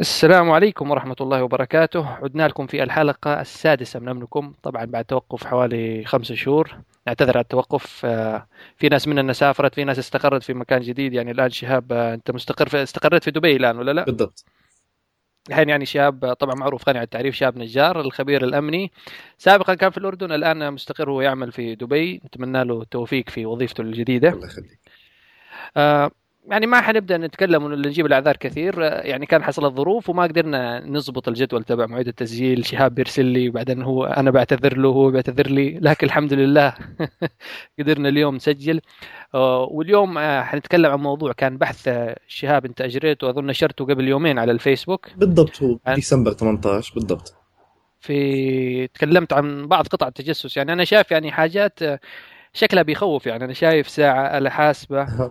السلام عليكم ورحمة الله وبركاته. عدنا لكم في الحلقة السادسة من أمنكم. طبعا بعد توقف حوالي خمسة شهور. نعتذر على التوقف. آه، في ناس مننا سافرت في ناس استقرت في مكان جديد. يعني الآن شهاب آه، أنت مستقر في استقريت في دبي الآن ولا لا؟ بالضبط. الحين يعني شاب آه، طبعا معروف غني عن التعريف. شاب نجار الخبير الأمني. سابقا كان في الأردن الآن مستقر ويعمل في دبي. نتمنى له التوفيق في وظيفته الجديدة. الله يخليك. آه يعني ما حنبدأ نتكلم ونجيب الأعذار كثير. يعني كان حصلت ظروف وما قدرنا نضبط الجدول تبع مواعيد التسجيل. شهاب بيرسل لي وبعدين هو أنا بعتذر له وهو بيعتذر لي. لكن الحمد لله قدرنا اليوم نسجل. آه، واليوم آه، حنتكلم عن موضوع كان بحث آه، شهاب انت أجريته. أظن نشرته قبل يومين على الفيسبوك. بالضبط هو ديسمبر 18 بالضبط. في تكلمت عن بعض قطع التجسس. يعني أنا شايف يعني حاجات شكلها بيخوف يعني. أنا شايف ساعة آلة حاسبه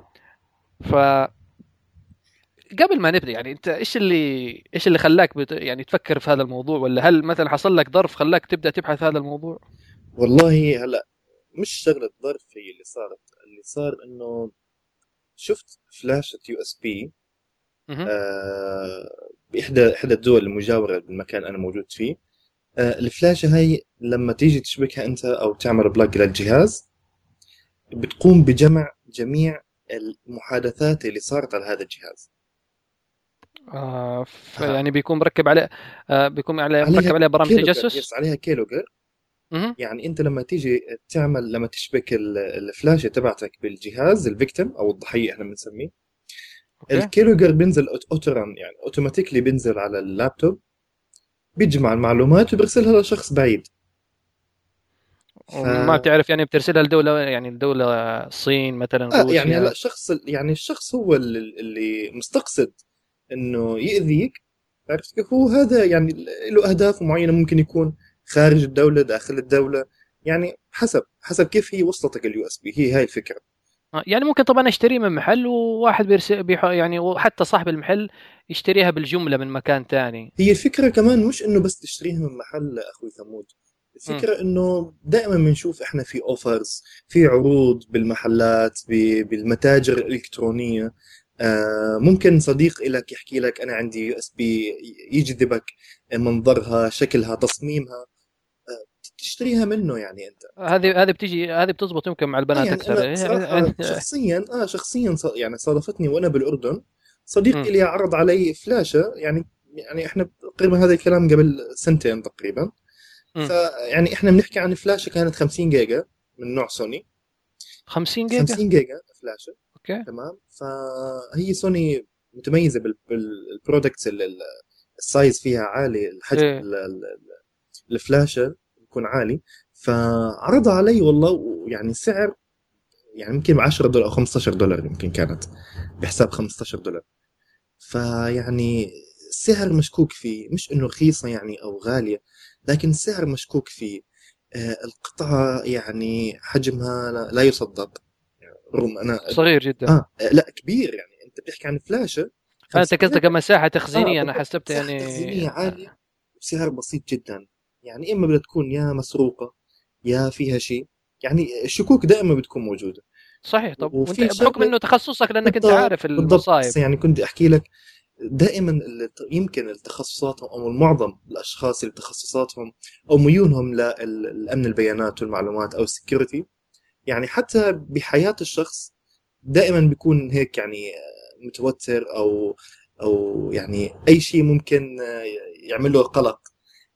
ف قبل ما نبدأ يعني أنت إيش اللي إيش اللي خلاك بت... يعني تفكر في هذا الموضوع ولا هل مثلا حصل لك ظرف خلاك تبدأ تبحث في هذا الموضوع؟ والله هلأ مش شغلة ظرف هي اللي صارت اللي صار إنه شفت فلاشة USB. باحدى إحدى الدول المجاورة بالمكان أنا موجود فيه آه، الفلاشه هاي لما تيجي تشبكها أنت أو تعمل plug للجهاز بتقوم بجمع جميع المحادثات اللي صارت على هذا الجهاز. آه. يعني بيكون مركب عليه آه بيكون عليها مركب عليه برامج تجسس؟ yes عليها keylogger. يعني أنت لما تيجي تعمل لما تشبك ال- الفلاشه تبعتك بالجهاز ال victim أو الضحية إحنا بنسميه. ال keylogger بينزل autorun يعني automatically بينزل على اللابتوب بيجمع المعلومات وبيرسلها لشخص بعيد. ف... ما بتعرف يعني بترسلها لدولة يعني لدولة الصين مثلا آه يعني هلا الشخص يعني الشخص هو اللي, مستقصد إنه يأذيك عرفت كيف؟ هو هذا يعني له أهداف معينة ممكن يكون خارج الدولة داخل الدولة. يعني حسب حسب كيف هي وصلتك ال USB. هي هاي الفكرة. آه، يعني ممكن طبعا اشتريه من محل وواحد بيرسل بيح... يعني وحتى صاحب المحل يشتريها بالجملة من مكان ثاني هي الفكرة كمان مش إنه بس تشتريها من محل أخوي ثمود. الفكرة إنه دائما بنشوف إحنا في offers في عروض بالمحلات بالمتاجر الإلكترونية. آه، ممكن صديق لك يحكي لك أنا عندي USB يجذبك منظرها شكلها تصميمها. آه، تشتريها منه يعني أنت. هذه هذه بتيجي هذه بتزبط يمكن مع آه البنات يعني أكثر. شخصيا آه شخصيا يعني صادفتني وأنا بالأردن. صديق. لي عرض علي فلاشة يعني يعني إحنا تقريبا هذا الكلام قبل سنتين تقريبا. فيعني إحنا بنحكي عن فلاشه كانت 50 جيجا من نوع سوني 50 جيجا؟ 50 جيجا فلاشه أوكي. تمام؟ فهي سوني متميزة بال- بال products ال- ال- ال size فيها عالي الحجم إيه. ال- ال- ال- الفلاشه بيكون عالي. فعرضها علي والله ويعني السعر يعني يمكن ب 10 دولار أو 15 دولار يمكن كانت بحساب 15 دولار. فيعني السعر مشكوك فيه مش إنه رخيصة يعني أو غالية. لكن السعر مشكوك فيه. آه، القطعه يعني حجمها لا, يصدق. رغم أنا صغير جدا. آه لا كبير يعني. أنت بتحكي عن فلاشة. فانت قصدك مساحه تخزينية آه، أنا حسبت مساحة يعني. تخزينية عالية. بسعر بسيط جدا. يعني إما بدها تكون يا مسروقة يا فيها شيء. يعني الشكوك دائما بتكون موجودة. صحيح طب وفي وانت بحكم إنه تخصصك لأنك أنت عارف المصايب. يعني كنت أحكي لك دائما يمكن التخصصاتهم أو معظم الأشخاص اللي تخصصاتهم أو ميولهم للامن البيانات والمعلومات أو السكيورتي يعني حتى بحياة الشخص دائما بيكون هيك يعني متوتر أو أو يعني أي شيء ممكن يعمل له قلق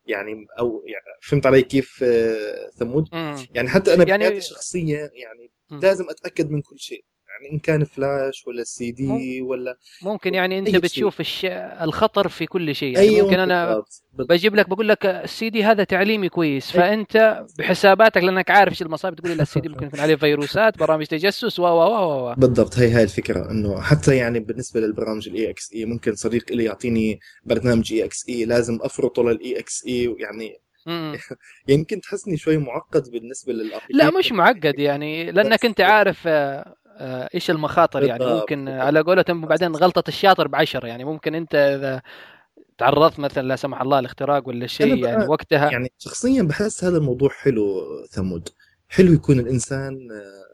يعني أو يعني فهمت علي كيف آه، ثمود. يعني حتى أنا يعني- بحياتي الشخصية يعني. لازم أتأكد من كل شيء يعني إن كان فلاش ولا سي دي ولا ممكن يعني أنت أي. بتشوف الش... الخطر في كل شيء يعني أيوه ممكن أنا بالضبط. بجيب لك بقول لك السي دي هذا تعليمي كويس أي. فأنت بحساباتك لأنك عارف إيش المصايب تقول لي السي دي ممكن يكون عليه فيروسات برامج تجسس و و و بالضبط هي هاي الفكرة إنه حتى يعني بالنسبة للبرامج ال EXE ممكن صديق لي يعطيني برنامج EXE لازم أفرطه لل EXE يعني. يمكن تحسني شوي معقد بالنسبة لا لل application مش معقد يعني لأنك أنت عارف آه، إيش المخاطر يعني؟ ممكن بالضبط. على قولتهم بعدين غلطة الشاطر بعشرة يعني. ممكن أنت إذا تعرضت مثلا لا سمح الله لاختراق ولا شيء يعني وقتها يعني شخصيا بحس هذا الموضوع حلو ثمود. حلو يكون الإنسان آه،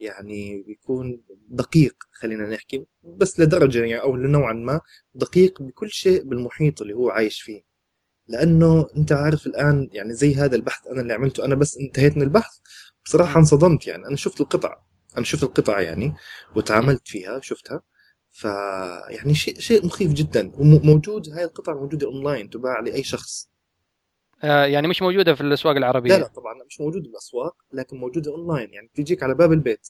يعني بيكون دقيق خلينا نحكي بس لدرجة يعني أو لنوعا ما دقيق بكل شيء بالمحيط اللي هو عايش فيه. لأنه أنت عارف الآن يعني زي هذا البحث أنا اللي عملته. أنا بس انتهيت من البحث بصراحة انصدمت يعني. أنا شفت القطع. أنا شفت القطع يعني وتعاملت فيها شفتها. ف يعني شيء شيء مخيف جدا. وموجود هاي القطع موجودة أونلاين تباع لأي شخص. آه يعني مش موجودة في الأسواق العربية؟ لا لا طبعا مش موجودة بالأسواق لكن موجودة أونلاين يعني بتجيك على باب البيت.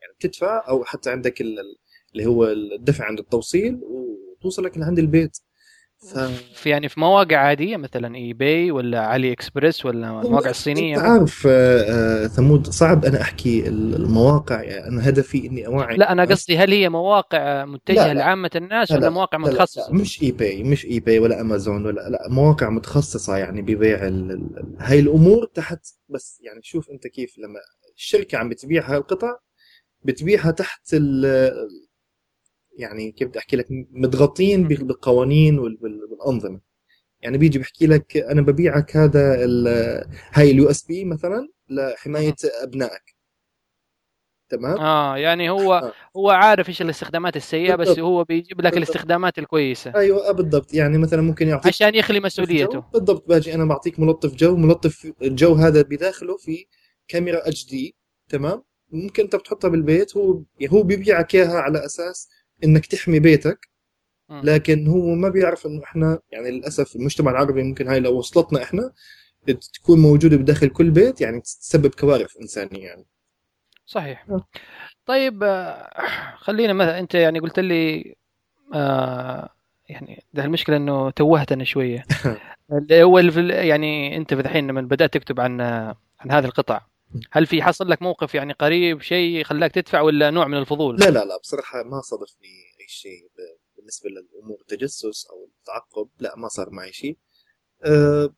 يعني بتدفع أو حتى عندك ال- اللي هو الدفع عند التوصيل وتوصلك لعند البيت. في يعني في مواقع عادية مثلا eBay ولا AliExpress ولا المواقع الصينية أنت عارف آه، آه، ثمود صعب أنا أحكي المواقع يعني أنا هدفي إني أوعي لا أنا. قصدي هل هي مواقع متجهة لا، لا. لعامة الناس لا، ولا لا، مواقع لا، لا، متخصصة؟ لا، مش eBay مش eBay ولا أمازون ولا لا مواقع متخصصة يعني ببيع هاي الأمور تحت بس يعني شوف أنت كيف لما الشركة عم بتبيع هاي القطع بتبيعها تحت ال يعني كيف بدي أحكي لك متغطين بال- بالقوانين وال- وال- والأنظمة. يعني بيجي بحكي لك أنا ببيعك هذا هاي ال USB مثلا لحماية أبنائك. تمام؟ آه يعني هو آه. هو عارف إيش الاستخدامات السيئة بس بالضبط. هو بيجيب لك بالضبط. الاستخدامات الكويسة. أيوه آه، بالضبط. يعني مثلا ممكن يعطيك عشان يخلي مسؤوليته. بالضبط. باجي أنا بعطيك ملطف جو ملطف الجو هذا بداخله في كاميرا HD تمام؟ ممكن أنت بتحطها بالبيت هو هو بيبيعك إياها على أساس إنك تحمي بيتك. لكن هو ما بيعرف إنه إحنا يعني للأسف المجتمع العربي ممكن هاي لو وصلتنا إحنا تكون موجودة بداخل كل بيت يعني تسبب كوارث إنسانية يعني صحيح آه. طيب آه، خلينا مثلا أنت يعني قلت لي آه يعني ده المشكلة إنه توهت أنا شوية الف- يعني أنت في الحين لما بدأت تكتب عن عن هذه القطع هل في حصل لك موقف يعني قريب شيء خلاك تدفع ولا نوع من الفضول؟ لا لا لا بصراحة ما صادفني أي شيء بالنسبة للأمور التجسس أو التعقب لا ما صار معي شيء. أه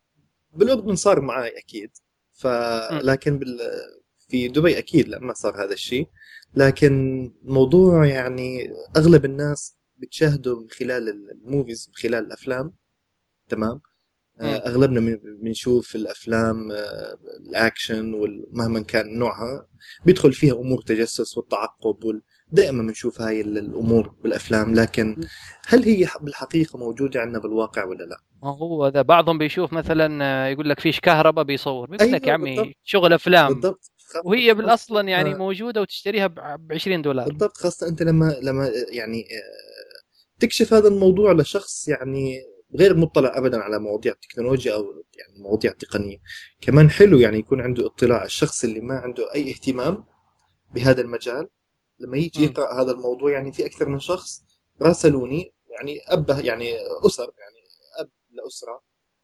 بالاردن صار معي أكيد ف لكن بال في دبي أكيد لا ما صار هذا الشيء. لكن موضوع يعني أغلب الناس بتشاهده من خلال ال movies من خلال الأفلام تمام؟ أغلبنا من- بنشوف الأفلام آه، الأكشن ومهما كان نوعها بيدخل فيها أمور تجسس والتعقب وال... دائما بنشوف هاي ال- الأمور بالأفلام. لكن هل هي بالحقيقة موجودة عندنا بالواقع ولا لا؟ ما هو ذا بعضهم بيشوف مثلا آه، يقول لك فيش كهرباء بيصور. بيقول لك أيوة يا عمي بالضبط. شغل أفلام. بالضبط. وهي بالاصلا يعني آه. موجودة وتشتريها ب 20 دولار. بالضبط. خاصة أنت لما لما يعني آه، تكشف هذا الموضوع لشخص يعني غير مطلع ابدا على مواضيع التكنولوجيا أو يعني مواضيع التقنية. كمان حلو يعني يكون عنده اطلاع الشخص اللي ما عنده أي اهتمام بهذا المجال لما يجي. يقرأ هذا الموضوع يعني في أكثر من شخص راسلوني يعني اب يعني أسر يعني أب لأسرة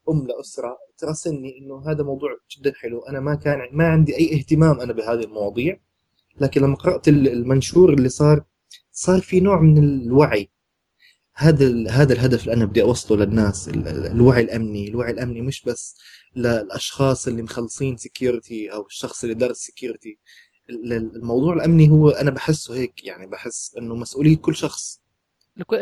أم لأسرة تراسلني إنه هذا موضوع جدا حلو أنا ما كان ما عندي أي اهتمام أنا بهذه المواضيع. لكن لما قرأت المنشور اللي صار صار في نوع من الوعي. هذا هذا الهدف اللي أنا بدي أوصله للناس ال- ال- الوعي الأمني. الوعي الأمني مش بس للأشخاص اللي مخلصين security أو الشخص اللي درس security الموضوع الأمني هو أنا بحسه هيك يعني بحس إنه مسؤولية كل شخص.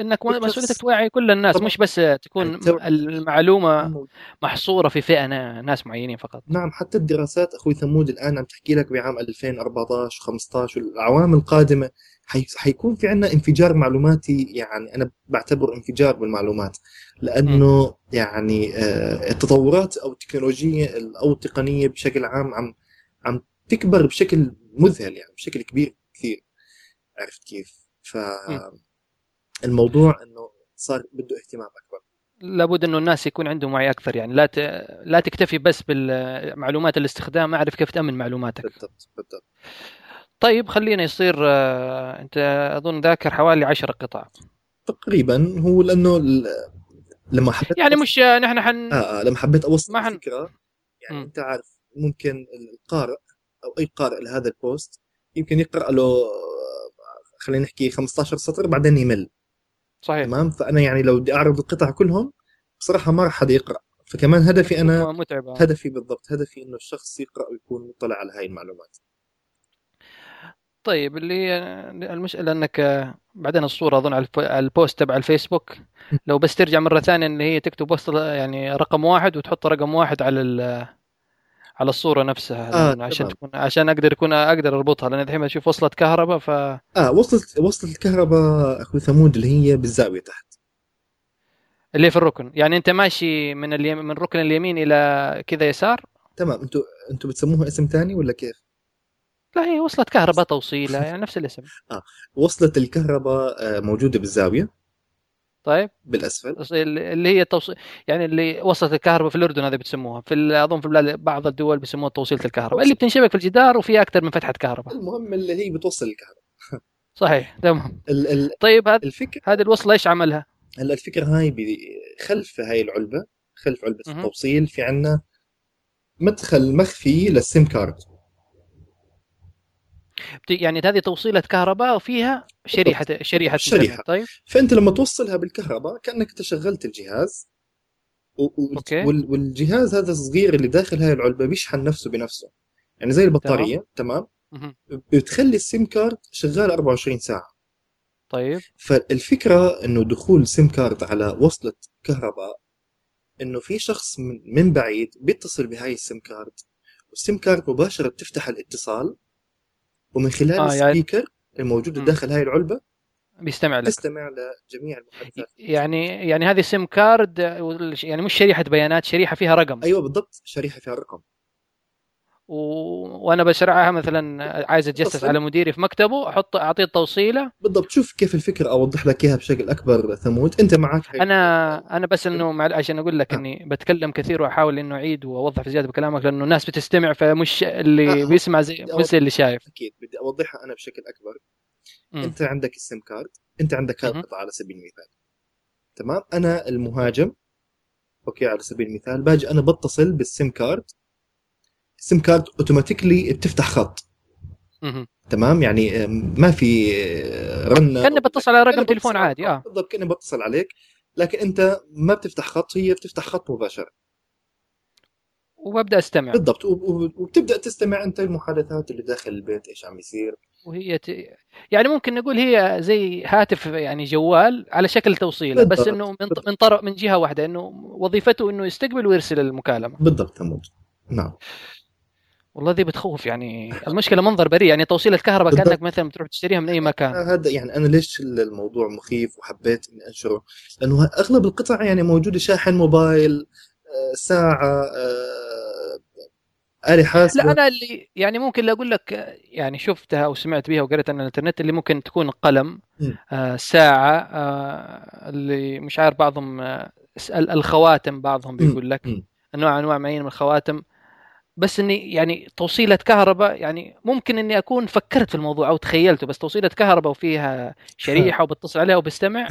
إنك مسؤوليتك. توعي كل الناس. مش بس تكون يعني المعلومة محصورة في فئة نا- ناس معينين فقط نعم حتى الدراسات أخوي ثمود الآن عم تحكي لك بعام 2014 15 والاعوام القادمة حي... حيكون في عندنا انفجار معلوماتي يعني أنا بعتبر انفجار بالمعلومات لأنه يعني آه، التطورات أو التكنولوجية أو التقنية بشكل عام عم عم تكبر بشكل مذهل يعني بشكل كبير كثير عرفت كيف؟ فالموضوع إنه صار بده اهتمام أكبر. لابد إنه الناس يكون عندهم وعي أكثر يعني. لا ت... لا تكتفي بس بالمعلومات الاستخدام أعرف كيف تأمن معلوماتك. بالضبط بالضبط. طيب خلينا يصير آه، أنت أظن ذاكر حوالي عشر قطع. تقريبا هو لأنه ال- لما حبيت يعني مش آه، نحن حن آه آه لما حبيت أوصل ما حن- الفكرة يعني مم. أنت عارف ممكن القارئ أو أي قارئ لهذا ال post يمكن يقرأ له آه، خلينا نحكي 15 سطر بعدين يمل. صحيح. تمام؟ فأنا يعني لو بدي أعرض القطع كلهم بصراحة ما راح حدا يقرأ. فكمان هدفي أنا متعبه هدفي بالضبط هدفي إنه الشخص يقرأ ويكون مطلع على هاي المعلومات. طيب اللي هي المشكلة إنك آه، بعدين الصورة أظن على ال post تبع الفيسبوك. لو بس ترجع مرة ثانية اللي هي تكتب وسط يعني رقم واحد وتحط رقم واحد على ال- على الصورة نفسها آه، عشان. تكون عشان أقدر يكون أقدر أربطها لأن الحين أشوف وصلت كهرباء ف آه وصلت وصلت الكهرباء أخوي ثمود اللي هي بالزاوية تحت. اللي في الركن. يعني أنت ماشي من اليم... من ركن اليمين إلى كذا يسار؟ تمام. أنتوا أنتوا بتسموها اسم ثاني ولا كيف؟ لا هي وصلت كهرباء توصيلة يعني نفس الاسم. وصلت الكهرباء آه، موجودة بالزاوية. طيب. بالأسفل. اللي هي التوصيل يعني اللي وصلت الكهرباء في الأردن هذه بتسموها. في أظن في البلاد بعض الدول بيسموها توصيلة الكهرباء. اللي بتنشبك في الجدار وفيها أكثر من فتحة كهرباء. المهم اللي هي بتوصل الكهرباء. صحيح. تمام. ال- ال- طيب هذه الفكرة هذه الوصلة إيش عملها؟ هلا الفكرة هاي بي- خلف هاي العلبة خلف علبة مهم. التوصيل في عنا مدخل مخفي لل SIM card. يعني هذه توصيلة كهرباء وفيها شريحة شريحة شريحة. إنترنت. طيب فأنت لما توصلها بالكهرباء كأنك تشغلت الجهاز و- أوكي. وال- والجهاز هذا الصغير اللي داخل هاي العلبة بيشحن نفسه بنفسه يعني زي البطارية تمام, مهم. بتخلي ال SIM card شغال 24 ساعة طيب فالفكرة إنه دخول SIM card على وصلة كهرباء إنه في شخص من, من بعيد بيتصل بهاي ال SIM card وال SIM card مباشرة بتفتح الاتصال ومن خلال آه، يعني- ال speaker الموجود مم. داخل هاي العلبة بيستمع لك. تستمع لجميع المحادثات. يعني يعني هذه SIM card يعني مش شريحة بيانات شريحة فيها رقم. أيوه بالضبط. شريحة فيها رقم و... وأنا بشرعها مثلا عايز أتجسس. على مديري في مكتبه أحط أعطيه التوصيلة. بالضبط. شوف كيف الفكرة أوضح لك إياها بشكل أكبر ثمود. أنت معك هاي أنا أنا بس إنه مع... عشان أقول لك آه. إني بتكلم كثير وأحاول إنه أعيد وأوضح زياده بكلامك لأنه الناس بتستمع فمش اللي آه، بيسمع زي مش زي اللي شايف. أكيد بدي أوضحها أنا بشكل أكبر. مم. أنت عندك SIM card أنت عندك مهم. القطعه على سبيل المثال. تمام؟ أنا المهاجم. okay على سبيل المثال باجي أنا بتصل بال SIM card ال SIM card automatically بتفتح خط. تمام؟ يعني آم، ما في آه، رنه كاني بتصل على رقم تليفون عادي آه. بالضبط كاني بتصل عليك. لكن أنت ما بتفتح خط هي بتفتح خط مباشرة. وببدأ أستمع. بالضبط. وب- وب- وبتبدأ تستمع أنت المحادثات اللي داخل البيت إيش عم يصير. وهي ت... يعني ممكن نقول هي زي هاتف يعني جوال على شكل توصيلة بس. إنه من من طرف من جهة واحدة إنه وظيفته إنه يستقبل ويرسل المكالمة. بالضبط ثمود نعم. والله دي بتخوف يعني. المشكلة منظر بريء يعني توصيلة كهرباء بالضبط. كأنك مثلا بتروح تشتريها من أي مكان. هذا يعني أنا ليش الموضوع مخيف وحبيت إني أنشره؟ لأنه أغلب القطع يعني موجودة شاحن موبايل آه، ساعة آه، آلة حاسبة. لا أنا اللي يعني ممكن أقول لك يعني شفتها أو سمعت بها وقريت عن الإنترنت اللي ممكن تكون قلم. آه ساعة آه اللي مش عارف بعضهم آه ال- الخواتم بعضهم بيقول لك. انواع أنواع معينة من الخواتم. بس إني يعني توصيلة كهرباء يعني ممكن إني أكون فكرت في الموضوع أو تخيلته بس توصيلة كهرباء وفيها شريحة وبتصل عليها وبستمع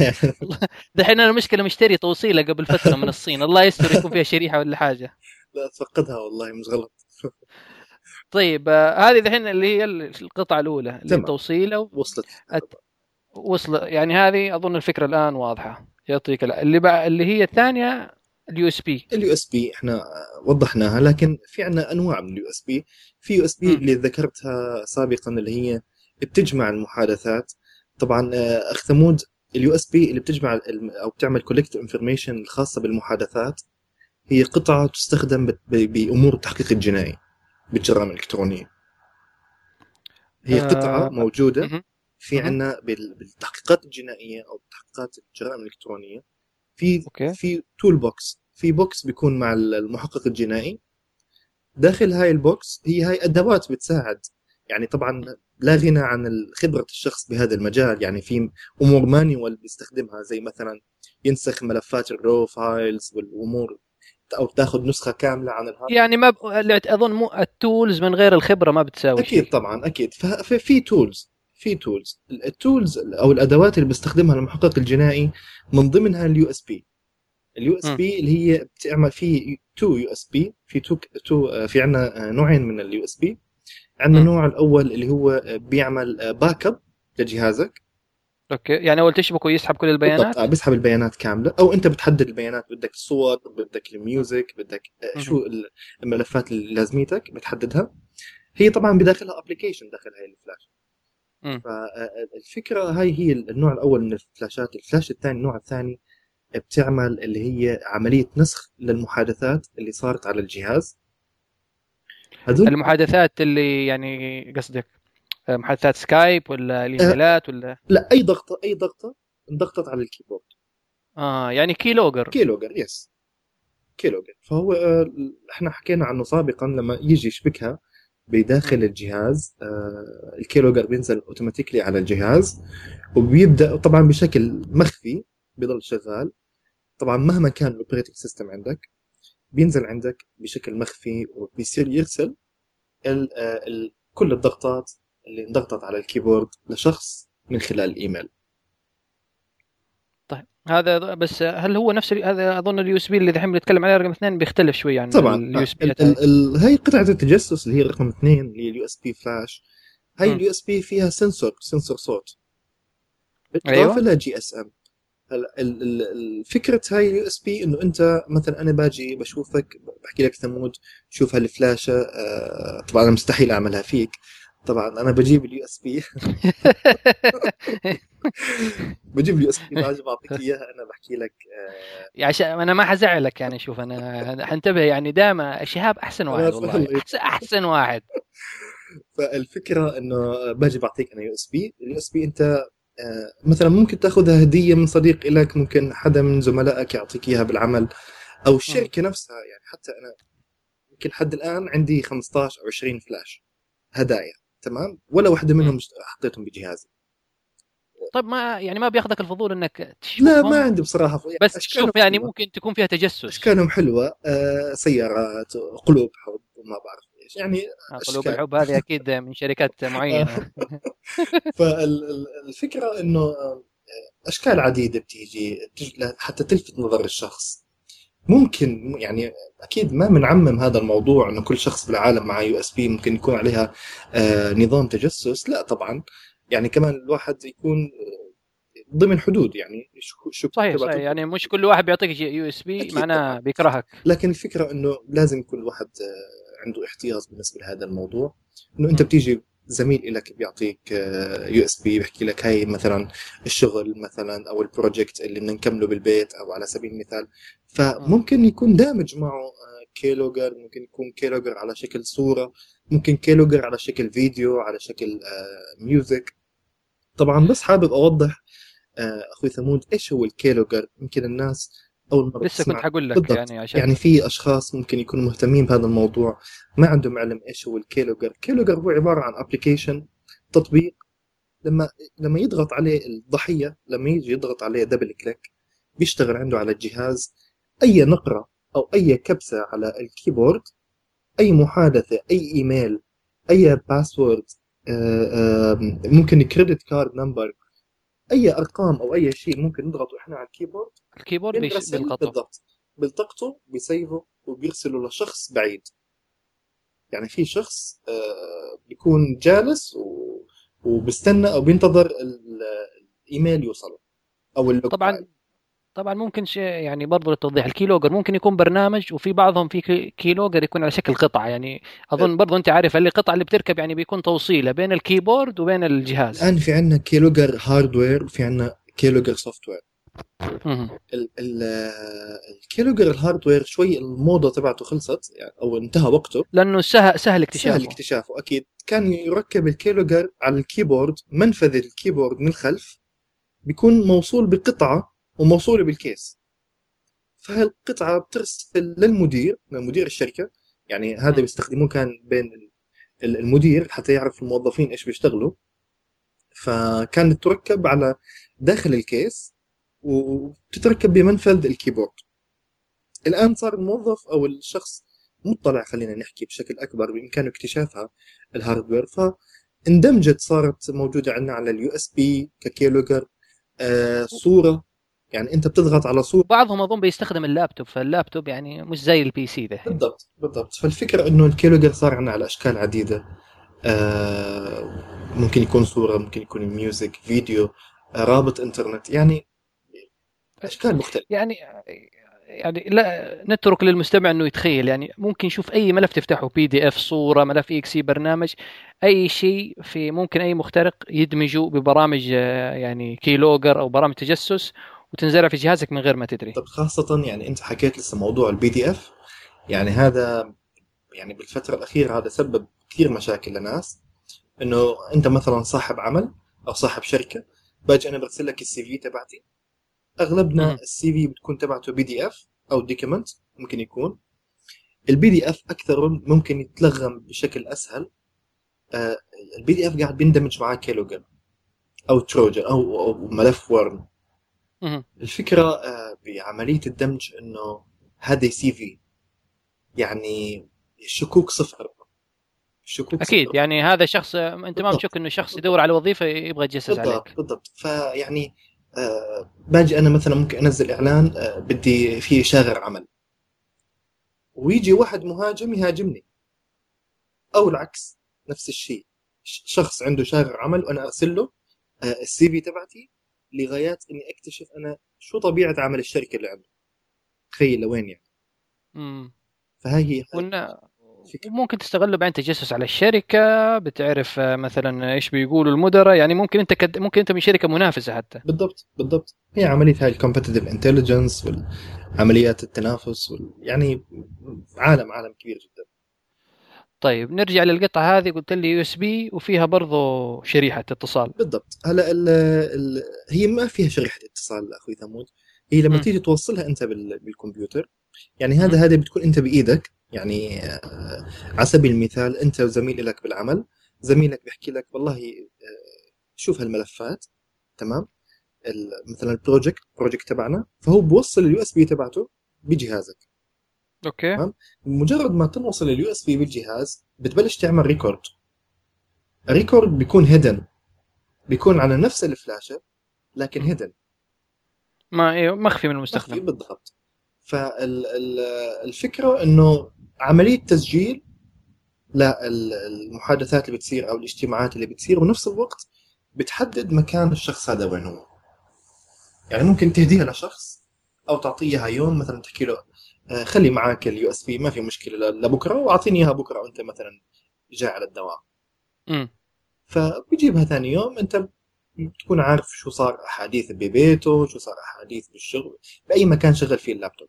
دحين أنا المشكلة مشتري توصيلة قبل فترة من الصين الله يستر يكون فيها شريحة ولا حاجة. لا تفقدها والله مش غلط. طيب آه، هذه دحين اللي هي القطعة الأولى اللي. التوصيلة وصلت. وصل يعني هذه أظن الفكرة الآن واضحة. يعطيك اللي بقى اللي هي الثانية اليو إس بي اليو إس بي إحنا وضحناها لكن في عندنا أنواع من ال USB في USB. اللي ذكرتها سابقا اللي هي بتجمع المحادثات طبعا آه، أخ ثمود ال USB اللي بتجمع أو بتعمل collect information الخاصة بالمحادثات هي قطعة تستخدم بأمور التحقيق الجنائي بالجرائم الإلكترونية هي آه، قطعة موجودة. في. عندنا بالتحقيقات الجنائية أو تحقيقات الجرائم الإلكترونية في okay. في tool box في box بيكون مع المحقق الجنائي. داخل هاي ال box هي هاي أدوات بتساعد. يعني طبعا لا غنى عن خبرة الشخص بهذا المجال. يعني في أمور manual بيستخدمها زي مثلا ينسخ ملفات ال raw files والأمور أو تاخذ نسخة كاملة عن ال hard. يعني ما ب... أظن مو ال tools من غير الخبرة ما بتساوي أكيد شيء. طبعا أكيد. ففي في tools في tools ال tools أو الأدوات اللي بيستخدمها المحقق الجنائي من ضمنها ال USB ال US. B اللي هي بتعمل في two USB في two two في عندنا نوعين من ال USB عندنا. النوع الأول اللي هو بيعمل backup لجهازك. okay. يعني أول تشبكه يسحب كل البيانات؟ بالضبط آه، بيسحب البيانات كاملة. أو أنت بتحدد البيانات. بدك الصور بدك ال music بدك آه،. شو الملفات اللي لازميتك بتحددها. هي طبعا بداخلها application داخل هاي الفلاش. فالفكرة هاي هي النوع الأول من الفلاشات. الفلاش الثاني النوع الثاني بتعمل اللي هي عملية نسخ للمحادثات اللي صارت على الجهاز. هذول المحادثات اللي يعني قصدك محادثات سكايب ولا الايميلات ولا؟ لا أي ضغطة أي ضغطة انضغطت على ال keyboard. آه يعني keylogger keylogger yes keylogger فهو آه، إحنا حكينا عنه سابقا لما يجي يشبكها بداخل الجهاز آه، ال keylogger بينزل automatically على الجهاز وبيبدأ طبعا بشكل مخفي بيضل شغال. طبعا مهما كان ال operating system عندك بينزل عندك بشكل مخفي وبيصير يرسل ال ال كل الضغطات اللي انضغطت على ال keyboard لشخص من خلال الايميل طيب هذا بس هل هو نفس هذا أظن ال USB اللي الحين بنتكلم عليه رقم اثنين بيختلف شوي عن طبعا. اليو اس بي هي قطعة التجسس اللي هي رقم اثنين اللي هي ال USB flash هاي. ال USB فيها sensor sensor صوت. أيوة. بالإضافة لها GSM الفكرة هاي ال USB إنه أنت مثلا أنا باجي بشوفك بحكي لك ثمود شوف هالفلاشة آه طبعا مستحيل أعملها فيك. طبعا أنا بجيب اليو اس بي بجيب اليو اس بي باجي بعطيك إياها أنا بحكي لك آه. يعني عشان أنا ما حزعلك يعني شوف أنا حنتبه يعني دائما شهاب أحسن واحد والله. احسن, أحسن واحد. فالفكرة إنه باجي بعطيك أنا USB ال USB أنت آه، مثلا ممكن تاخذها هدية من صديق لك ممكن حدا من زملائك يعطيك إياها بالعمل أو الشركة نفسها يعني حتى أنا يمكن لحد الآن عندي 15 أو 20 فلاش هدايا. تمام؟ ولا واحدة منهم حطيتهم بجهازي. طيب ما يعني ما بياخذك الفضول إنك لا ما عندي بصراحة. بس أشكالهم شوف يعني حلوة. ممكن تكون فيها تجسس. اشكالهم حلوة؟ آه، سيارات قلوب حب وما بعرف إيش. يعني قلوب أشكال. الحب هذه أكيد من شركات معينة. فالفكرة إنه آه، أشكال عديدة بتيجي حتى تلفت نظر الشخص. ممكن يعني أكيد ما بنعمم هذا الموضوع إنه كل شخص بالعالم معه USB ممكن يكون عليها آه، نظام تجسس لا طبعا يعني كمان الواحد يكون آه، ضمن حدود يعني شو شو صحيح. صحيح يعني مش كل واحد بيعطيك USB معناه. بيكرهك لكن الفكرة إنه لازم كل واحد آه، عنده احتياط بالنسبة لهذا الموضوع إنه أنت. بتيجي زميل لك بيعطيك USB بيحكي لك هاي مثلا الشغل مثلا أو ال project اللي بدنا نكمله بالبيت أو على سبيل المثال. فممكن يكون دامج معه آه، keylogger ممكن يكون keylogger على شكل صورة ممكن keylogger على شكل فيديو على شكل آه، music طبعا بس حابب أوضح آه، أخوي ثمود إيش هو ال keylogger يمكن الناس أول مرة لسه كنت حقول لك بالضبط. يعني عشان يعني في أشخاص ممكن يكونوا مهتمين بهذا الموضوع ما عندهم علم إيش هو ال keylogger keylogger هو عبارة عن application تطبيق. لما لما يضغط عليه الضحية لما يجي يضغط عليه double click بيشتغل عنده على الجهاز. أي نقرة أو أي كبسة على ال keyboard أي محادثة أي إيميل أي password ممكن credit card number أي أرقام أو أي شيء ممكن نضغطه إحنا على ال keyboard ال keyboard بيلقطه بالضبط. بيلتقطه بيسيفه وبيرسله لشخص بعيد. يعني في شخص آه، بيكون جالس و... وبيستنى أو بينتظر ال- الإيميل يوصله أو ال log طبعا. طبعا ممكن شيء يعني برضو للتوضيح. ال keylogger ممكن يكون برنامج وفي بعضهم في key- keylogger يكون على شكل قطعه يعني أظن برضو أنت عارف اللي القطعه اللي بتركب يعني بيكون توصيلة بين ال keyboard وبين الجهاز. الآن في عندنا keylogger hardware وفي عندنا keylogger software ال keylogger ال hardware شوي الموضة تبعته خلصت يعني أو انتهى وقته. لأنه سهل سهل اكتشافه. سهل اكتشافه أكيد. كان يركب ال keylogger على ال keyboard منفذ ال keyboard من الخلف بيكون موصول بقطعة وموصوله بال case. فهالقطعه بترسل للمدير لمدير الشركة. يعني هذا. بيستخدموه كان بين ال- ال- المدير حتى يعرف الموظفين إيش بيشتغلوا. فكانت تركب على داخل ال case وتتركب بمنفذ ال keyboard. الآن صار الموظف أو الشخص مطلع خلينا نحكي بشكل أكبر بامكانه اكتشافها ال hardware فاندمجت صارت موجودة عندنا على ال USB ك keylogger آه صورة يعني انت بتضغط على صوره بعضهم اظن بيستخدم ال laptop فال laptop يعني مش زي ال PC ده. بالضبط بالضبط. فالفكرة انه ال keylogger صار عندنا على اشكال عديدة. آه ممكن يكون صورة ممكن يكون music فيديو آه رابط انترنت يعني أشكال مختلفة. يعني يعني لا نترك للمستمع إنه يتخيل. يعني ممكن يشوف أي ملف تفتحه PDF صورة ملف EXE برنامج أي شيء في ممكن أي مخترق يدمجه ببرامج آه، يعني keylogger أو برامج تجسس. وتنزلها في جهازك من غير ما تدري. طب خاصة يعني أنت حكيت لسه موضوع ال PDF يعني هذا يعني بالفترة الأخيرة هذا سبب كثير مشاكل لناس. إنه أنت مثلا صاحب عمل أو صاحب شركة باجي أنا برسل لك ال CV تبعتي. أغلبنا. ال CV بتكون تبعته PDF أو document ممكن يكون. ال PDF أكثر ممكن يتلغم بشكل أسهل. ال PDF قاعد بيندمج معاه keylogger أو trojan أو أو ملف worm. الفكرة آه، بعملية الدمج إنه هذا سي في يعني الشكوك صفر. الشكوك أكيد صفر. يعني هذا شخص أنت ما بالضبط. بتشك إنه شخص يدور على وظيفة يبغى يتجسس بالضبط عليك. بالضبط. فيعني آه باجي أنا مثلا ممكن أنزل إعلان آه بدي في شاغر عمل. ويجي واحد مهاجم يهاجمني. أو العكس نفس الشيء. شخص عنده شاغر عمل وأنا أرسل له آه ال CV تبعتي. لغايات إني أكتشف أنا شو طبيعة عمل الشركة اللي عنده تخيل لوين يعني. مم. فهي هي فكرة. وممكن تستغله بعدين تجسس على الشركة بتعرف آه، مثلا إيش بيقولوا المدراء. يعني ممكن أنت كد... ممكن أنت من شركة منافسة حتى. بالضبط بالضبط. هي عملية هاي ال competitive intelligence والعمليات التنافس وال... يعني عالم عالم كبير جدا. طيب نرجع للقطعة هذه قلت لي USB وفيها برضو شريحة اتصال. بالضبط. هلا ال... ال... هي ما فيها شريحة اتصال أخوي ثمود. هي لما مم. تيجي توصلها أنت بال... بالكمبيوتر يعني. هذا هذا بتكون أنت بإيدك يعني آه، على سبيل المثال أنت وزميل لك بالعمل زميلك بيحكي لك والله آه، شوف هالملفات تمام؟ مثلا ال project project تبعنا فهو بوصل ال USB تبعته بجهازك. okay. تمام. مجرد ما تنوصل ال USB بالجهاز بتبلش تعمل record ال record بيكون hidden بيكون على نفس الفلاشه لكن. hidden ما إيه، مخفي من مخفي المستخدم بالضبط فالفكرة إنه عملية تسجيل للمحادثات اللي بتصير أو الاجتماعات اللي بتصير ونفس الوقت بتحدد مكان الشخص هذا وين هو يعني ممكن تهديها لشخص أو تعطيه يوم مثلا تحكي له خلي معك ال USB ما في مشكلة لبكره واعطيني إياها بكرة وأنت مثلا جاي على الدوام مم. فبيجيبها ثاني يوم أنت بتكون عارف شو صار أحاديث ببيته شو صار أحاديث بالشغل بأي مكان شغل فيه اللابتوب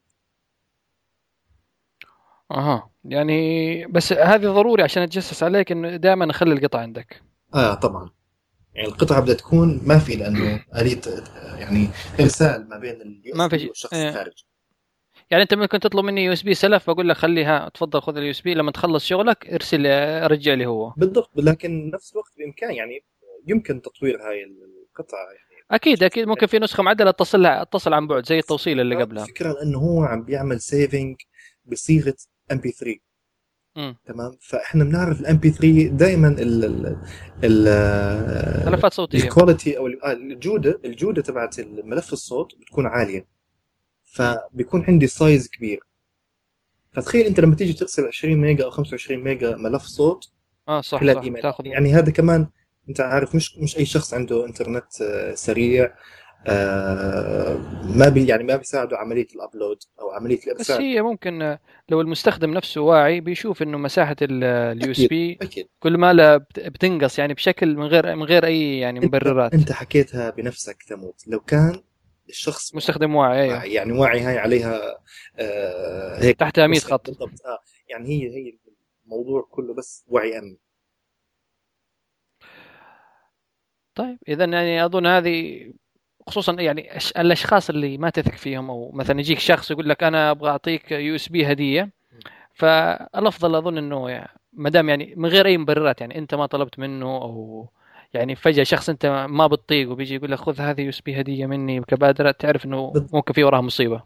أها يعني بس هذه ضروري عشان أتجسس عليك إنه دائما أخلي القطع عندك آه طبعا يعني القطعة بدها تكون ما في لأنه اليه يعني إرسال ما بين اليو ما إس في. والشخص إيه. الخارجي يعني أنت ممكن تطلب مني يو اس بي سلف بقول لك خليها تفضل خذ اليو اس بي لما تخلص شغلك ارسل رجع لي هو. بالضبط. لكن نفس الوقت بامكان يعني يمكن تطوير هاي القطعة يعني. أكيد أكيد. ممكن في نسخة معدلة اتصل اتصل عن بعد زي التوصيل اللي قبلها. الفكرة انه هو عم بيعمل saving بصيغة MP3 مم. تمام؟ فإحنا بنعرف ال MP3 دائما ال ال ال ملفات صوتية. ال quality أو آه، الجودة الجودة تبعت الملف الصوت بتكون عالية. فبيكون عندي size كبير. فتخيل أنت لما تيجي ترسل 20 ميجا أو 25 ميجا ملف صوت آه صح صح تاخذ يعني هذا كمان أنت عارف مش مش أي شخص عنده إنترنت آه، سريع آه، ما بي يعني ما بيساعده عملية ال upload أو عملية بس الإرسال. هي ممكن آه، لو المستخدم نفسه واعي بيشوف إنه مساحة ال USB كل ما لا بت- بتنقص يعني بشكل من غير من غير أي يعني مبررات. أنت حكيتها بنفسك ثمود لو كان الشخص مستخدم واعي واعي يعني واعي هاي عليها آه هيك 100 وصف. خط. بالضبط آه يعني هي هي الموضوع كله بس وعي أمني. طيب اذا يعني أظن هذه خصوصا يعني الأشخاص اللي ما تثق فيهم أو مثلا يجيك شخص يقول لك أنا أبغى أعطيك يو إس بي هدية فالأفضل أظن إنه يعني ما دام يعني من غير أي مبررات يعني أنت ما طلبت منه أو يعني فجأة شخص أنت ما بتطيق وبيجي يقول لك خذ هذه USB هدية مني كبادرة تعرف إنه. ممكن في وراها مصيبة.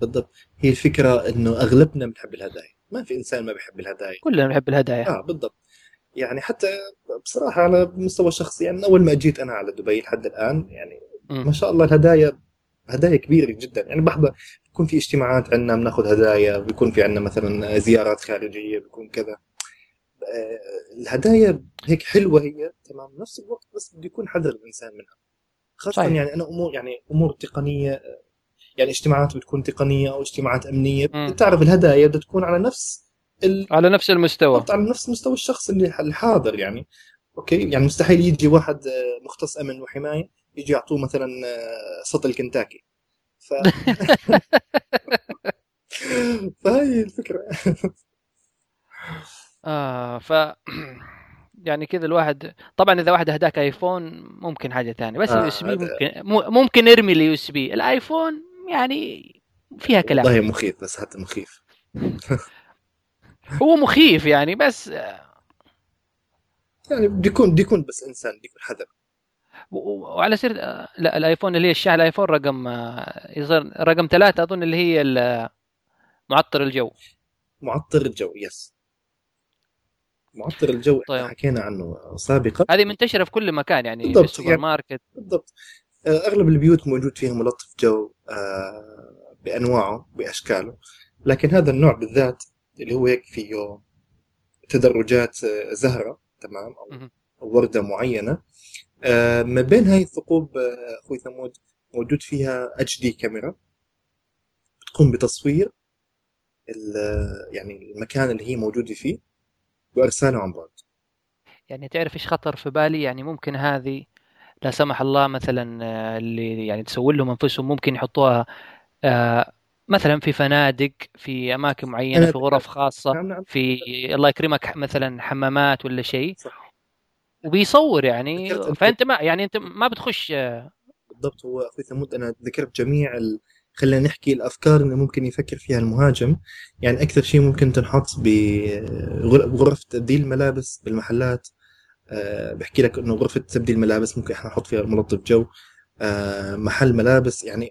بالضبط. هي الفكرة إنه أغلبنا بنحب الهدايا. ما في إنسان ما بيحب الهدايا. كلنا نحب الهدايا. آه بالضبط. يعني حتى بصراحة على مستوى شخصي يعني أول ما اجيت أنا على دبي لحد الآن يعني مم. ما شاء الله الهدايا هدايا كبيرة جدا. يعني بحضر بيكون في اجتماعات عندنا بناخذ هدايا بيكون في عندنا مثلا زيارات خارجية بيكون كذا. الهدايا هيك حلوة هي تمام؟ نفس الوقت بس بده يكون حذر الإنسان منها. خاصة صحيح. يعني أنا أمور يعني أمور تقنية آه، يعني اجتماعات بتكون تقنية أو اجتماعات أمنية مم. تعرف الهدايا بدها تكون على نفس ال... على نفس المستوى. على نفس مستوى الشخص اللي الحاضر يعني. أوكي؟ يعني مستحيل يجي واحد آه، مختص أمن وحماية يجي يعطوه مثلا آه، سطل كنتاكي. ف... فهي الفكرة. آه ف يعني كذا الواحد طبعا إذا واحد أهداك آيفون ممكن حاجة ثانية بس آه، ال USB ممكن ممكن ارمي ال USB. الآيفون يعني فيها كلام. والله مخيف بس حتى مخيف. هو مخيف يعني بس يعني بده يكون بده يكون بس إنسان بده يكون حذر. وعلى سير آه، لا الآيفون اللي هي الشاحن الآيفون رقم آه، يصير رقم ثلاثة أظن اللي هي معطر الجو. معطر الجو yes معطر الجو طيب. حكينا عنه سابقا. هذه منتشرة في كل مكان يعني في بالضبط، السوبر يعني- ماركت بالضبط. آه، أغلب البيوت موجود فيها ملطف جو آه، بأنواعه بأشكاله. لكن هذا النوع بالذات اللي هو هيك فيه تدرجات آه، زهرة تمام أو وردة معينة. ما بين هاي الثقوب أخوي ثمود موجود فيها اتش دي كاميرا. بتقوم بتصوير يعني المكان اللي هي موجودة فيه. وارساله عن بعد. يعني تعرف إيش خطر في بالي؟ يعني ممكن هذه لا سمح الله مثلا آه، اللي يعني تسوي لهم أنفسهم ممكن يحطوها آه، مثلا في فنادق في أماكن معينة في غرف خاصة نعم نعم. في الله يكرمك مثلا حمامات ولا شيء. وبيصور يعني. فأنت ما يعني أنت ما بتخش آه، بالضبط هو أخوي ثمود أنا ذكرت جميع ال... خلينا نحكي الأفكار اللي ممكن يفكر فيها المهاجم. يعني أكثر شيء ممكن تنحط بغر- بغرف تبديل الملابس بالمحلات. أه بحكي لك إنه غرفة تبديل الملابس ممكن إحنا نحط فيها ملطف جو. أه محل ملابس يعني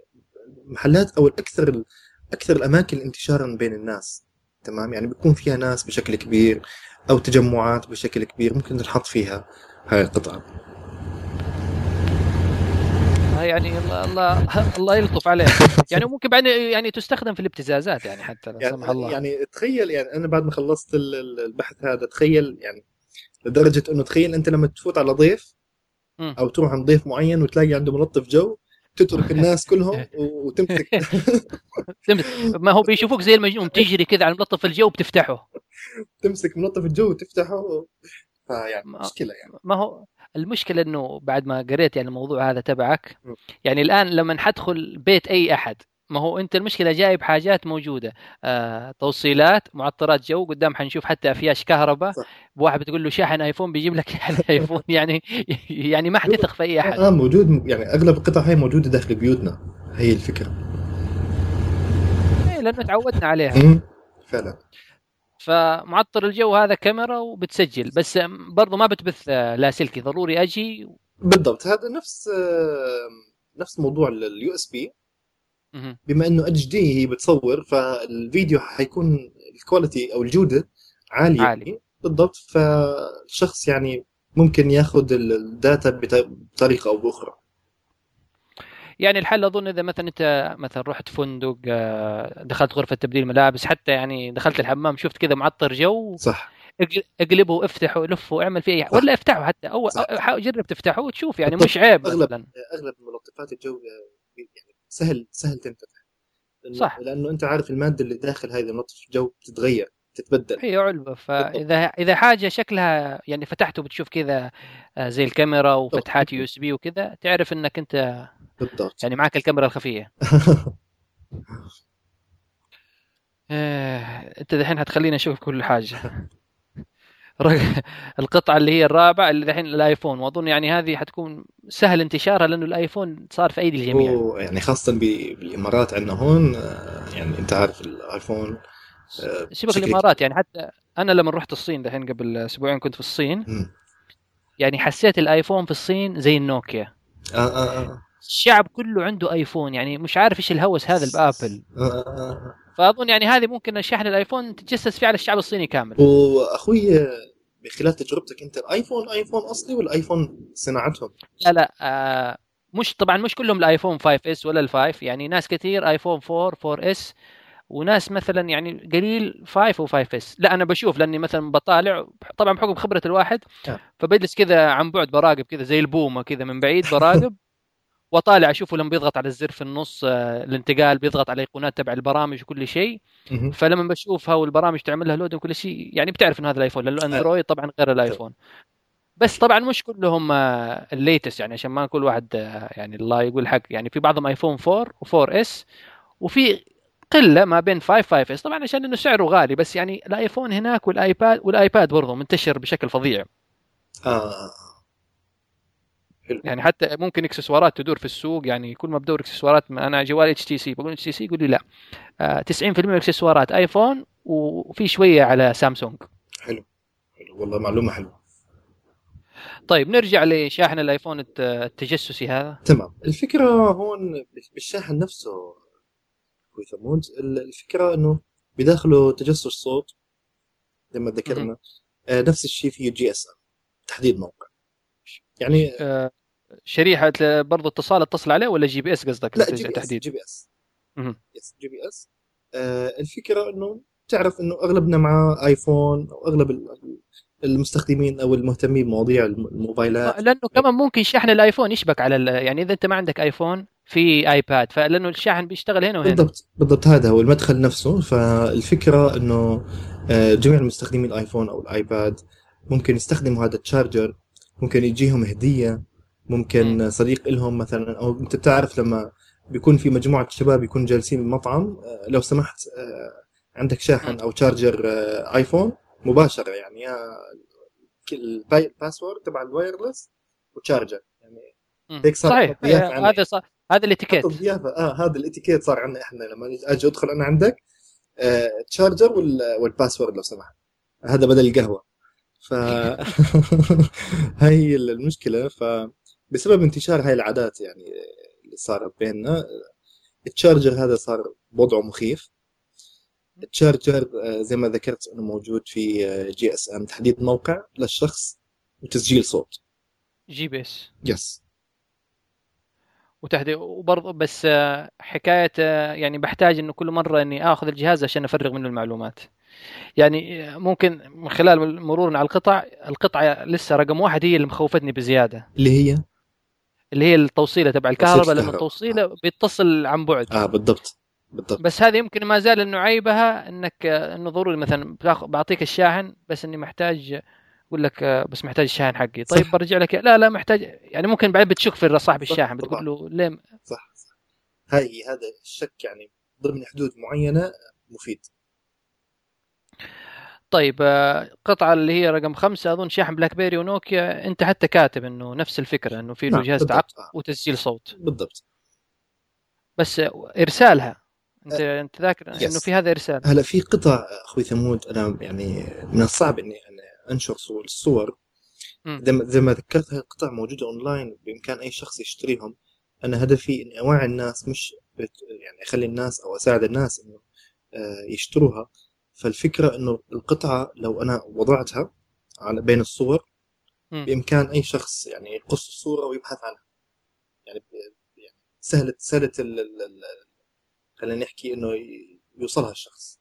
محلات أو الأكثر ال- أكثر الأماكن انتشارا بين الناس تمام؟ يعني بيكون فيها ناس بشكل كبير أو تجمعات بشكل كبير ممكن تنحط فيها هاي القطعة. آه، يعني الله الله الله يلطف عليه يعني ممكن بعدين يعني تستخدم في الابتزازات يعني حتى لا سمح يعني, الله. يعني تخيل يعني أنا بعد ما خلصت ال- ال- البحث هذا تخيل يعني لدرجة إنه تخيل أنت لما تفوت على ضيف. أو تروح عند ضيف معين وتلاقي عنده ملطف جو تترك الناس كلهم وتمسك؟ ما هو بيشوفوك زي المجنون تجري كذا على ملطف الجو بتفتحه. تمسك ملطف الجو وتفتحه. فيعني مشكلة يعني. ما هو المشكلة إنه بعد ما قريت يعني الموضوع هذا تبعك. يعني الآن لما حدخل بيت أي أحد ما هو أنت المشكلة جايب حاجات موجودة آه توصيلات معطرات جو قدام حنشوف حتى أفياش كهرباء. واحد بتقول له شاحن آيفون بيجيب لك شاحن ايفون يعني يعني ما حتثق في أي أحد آه موجود يعني أغلب القطع هاي موجودة داخل بيوتنا هي الفكرة إيه، لأنه تعودنا عليها. فعلا فمعطر الجو هذا كاميرا وبتسجل. بس برضو ما بتبث آه، لاسلكي ضروري أجي بالضبط. هذا نفس آه، نفس موضوع ال USB. بما إنه HD هي بتصور فالفيديو حيكون ال quality أو الجودة عالية. عالي. بالضبط. فالشخص يعني ممكن ياخذ ال- ال data بط- بطريقة أو بأخرى. يعني الحل أظن إذا مثلا أنت مثلا رحت فندق آه، دخلت غرفة تبديل ملابس حتى يعني دخلت الحمام شفت كذا معطر جو صح اقل- اقلبه افتحه لفه اعمل فيه أي حاجة ولا افتحه حتى اول صح. جرب تفتحه وتشوف يعني مش عيب أغلب. مثلا أغلب ملطفات الجو يعني سهل سهل تنفتح صح. لأنه أنت عارف المادة اللي داخل هذا ملطف الجو بتتغير تتبدل. هي علبة فإذا إذا حاجة شكلها يعني فتحته بتشوف كذا آه، زي الكاميرا وفتحات USB وكذا تعرف إنك أنت بالضبط. يعني معك الكاميرا الخفية. آه، أنت دحين حتخليني أشوف كل حاجة. القطعة اللي هي الرابعة اللي دحين الآيفون. واظن يعني هذه حتكون سهل انتشارها لأنه الآيفون صار في أيدي الجميع. يعني خاصة بالإمارات عندنا هون آه، يعني أنت عارف الآيفون سيبك بشكل الإمارات يعني حتى أنا لما رحت الصين دحين قبل أسبوعين كنت في الصين مم. يعني حسيت الآيفون في الصين زي النوكيا آه آه آه. الشعب كله عنده آيفون يعني مش عارف إيش الهوس هذا بآبل آه آه آه. فأظن يعني هذه ممكن شحن الآيفون تتجسس فيه على الشعب الصيني كامل وأخوي آه، بخلال تجربتك أنت الآيفون آيفون أصلي ولا آيفون صناعتهم؟ لا لا آه مش طبعا مش كلهم الآيفون 5 S ولا ال five يعني ناس كثير آيفون 4 4 S وناس مثلا يعني قليل 5 و5 S لا أنا بشوف لأني مثلا بطالع طبعا بحكم خبرة الواحد آه. فبجلس كذا عن بعد براقب كذا زي البومة كذا من بعيد براقب وأطالع اشوفه لما بيضغط على الزر في النص آه، الانتقال بيضغط على الايقونات تبع البرامج وكل شيء. فلما بشوفها والبرامج تعمل لها load وكل شيء يعني بتعرف إنه هذا الآيفون لأنه أندرويد طبعا غير الآيفون. بس طبعا مش كلهم آه، ال latest يعني عشان ما كل واحد آه، يعني الله يقول حق. يعني في بعضهم آيفون 4 و4 S وفي قلة ما بين 5 5 S طبعا عشان إنه سعره غالي بس يعني الآيفون هناك والايباد والآيباد برضه منتشر بشكل فظيع. آه. حلو. يعني حتى ممكن إكسسوارات تدور في السوق يعني كل ما بدور إكسسوارات أنا جوال إتش تي سي بقول إتش تي سي يقول لي لا. آه 90% من الاكسسوارات آيفون وفي شوية على سامسونج. حلو. حلو. والله معلومة حلوة. طيب نرجع لشاحن الآيفون الت- التجسسي هذا. تمام. الفكرة هون بالشاحن نفسه ال- الفكرة إنه بداخله تجسس صوت زي ما ذكرنا. آه نفس الشيء فيه GSM تحديد موقع. يعني آه شريحة برضو اتصال اتصل عليه ولا GPS قصدك؟ لا جي بي إس جي بي إس. يس جي بي إس. آه الفكرة إنه تعرف إنه أغلبنا مع آيفون أو أغلب ال- المستخدمين أو المهتمين بمواضيع الم- الموبايلات. آه، لأنه كمان ممكن شحن الآيفون يشبك على يعني إذا أنت ما عندك آيفون في ايباد فلأنه الشاحن بيشتغل هنا وهنا. بالضبط بالضبط هذا هو المدخل نفسه. فالفكرة إنه آه، جميع المستخدمين الآيفون أو الآيباد ممكن يستخدموا هذا ال charger ممكن يجيهم هدية ممكن صديق لهم مثلا أو أنت بتعرف لما بيكون في مجموعة شباب يكون جالسين بمطعم آه، لو سمحت آه، عندك شاحن أو charger آيفون مباشره يعني يا ال password تبع ال wireless و charger يعني. هيك صار صحيح. هذا صح هذا الاتيكيت. الضيافه آه هذا الاتيكيت صار عندنا إحنا لما أجي أدخل أنا عندك آه charger وال- وال password لو سمحت. هذا بدل القهوة. ف هاي المشكلة. فبسبب انتشار هاي العادات يعني اللي صارت بيننا ال charger هذا صار وضعه مخيف. ال charger آه، زي ما ذكرت إنه موجود في GSM تحديد موقع للشخص وتسجيل صوت GPS. yes وتحديد وبرضه بس آه، حكاية آه، يعني بحتاج إنه كل مرة إني آخذ الجهاز عشان أفرغ منه المعلومات. يعني آه، ممكن من خلال مرورنا على القطع القطعة لسه رقم واحد هي اللي مخوفتني بزيادة. اللي هي؟ اللي هي التوصيلة تبع الكهرباء الكهرباء. التوصيلة بيتصل عن بعد. آه بالضبط بالضبط. بس هذه يمكن ما زال انه عيبها إنك آه، انه ضروري مثلا بعطيك الشاحن بس إني محتاج أقول لك آه، بس محتاج الشاحن حقي. طيب. برجع لك. لا لا محتاج. يعني ممكن بعدين بتشك في صاحب الشاحن. بتقول له ليه صح صح. هاي هذا الشك يعني ضمن حدود معينة مفيد. طيب آه، قطعة اللي هي رقم خمسة أظن شاحن بلاك بيري ونوكيا. أنت حتى كاتب إنه نفس الفكرة إنه في له جهاز آه. وتسجيل صوت. بالضبط. بس آه، إرسالها. أنت أنت ذاكر. إنه في هذا إرسال. هلا في قطع أخوي ثمود أنا يعني من الصعب إني أنا أنشر صور الصور. زي ما- ذكرت هاي القطع موجودة أونلاين بإمكان أي شخص يشتريهم أنا هدفي إني أوعي الناس مش بت- يعني أخلي الناس أو أساعد الناس إنه آه، يشتروها فالفكرة إنه القطعة لو أنا وضعتها على بين الصور. بإمكان أي شخص يعني يقص الصورة ويبحث عنها يعني يعني سهله سهلة خلينا نحكي إنه يوصلها الشخص.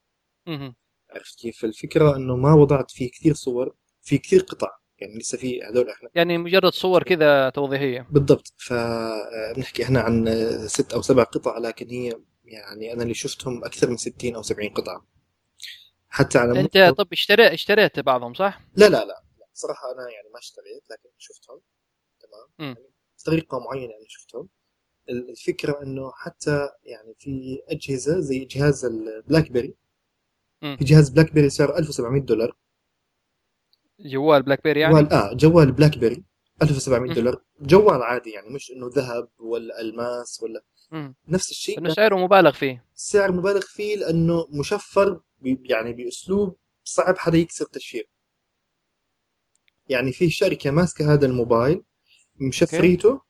عرفت كيف؟ الفكرة إنه ما وضعت فيه كثير صور في كثير قطع يعني لسه في هذول إحنا. يعني مجرد صور كذا توضيحية. بالضبط. فبنحكي إحنا عن آه، ست أو سبع قطع لكن هي يعني أنا اللي شفتهم أكثر من 60 أو 70 قطعة. حتى على أنت مستوى- طب اشتريت اشتريت بعضهم صح؟ لا لا لا. لا صراحة أنا يعني ما اشتريت لكن شفتهم. تمام. يعني بطريقه معينة أنا شفتهم. ال- الفكرة إنه حتى يعني في أجهزة زي جهاز البلاك بيري. في جهاز بلاك بيري سعره 1700 دولار. جوال بلاك بيري يعني؟ جوال آه جوال بلاك بيري 1700 مم. دولار. جوال عادي يعني مش إنه ذهب ولا ألماس ولا مم. نفس الشيء. إنه سعره مبالغ فيه. السعر مبالغ فيه لأنه مشفر يعني بأسلوب صعب حدا يكسر تشفير. يعني في شركة ماسكة هذا الموبايل مشفريته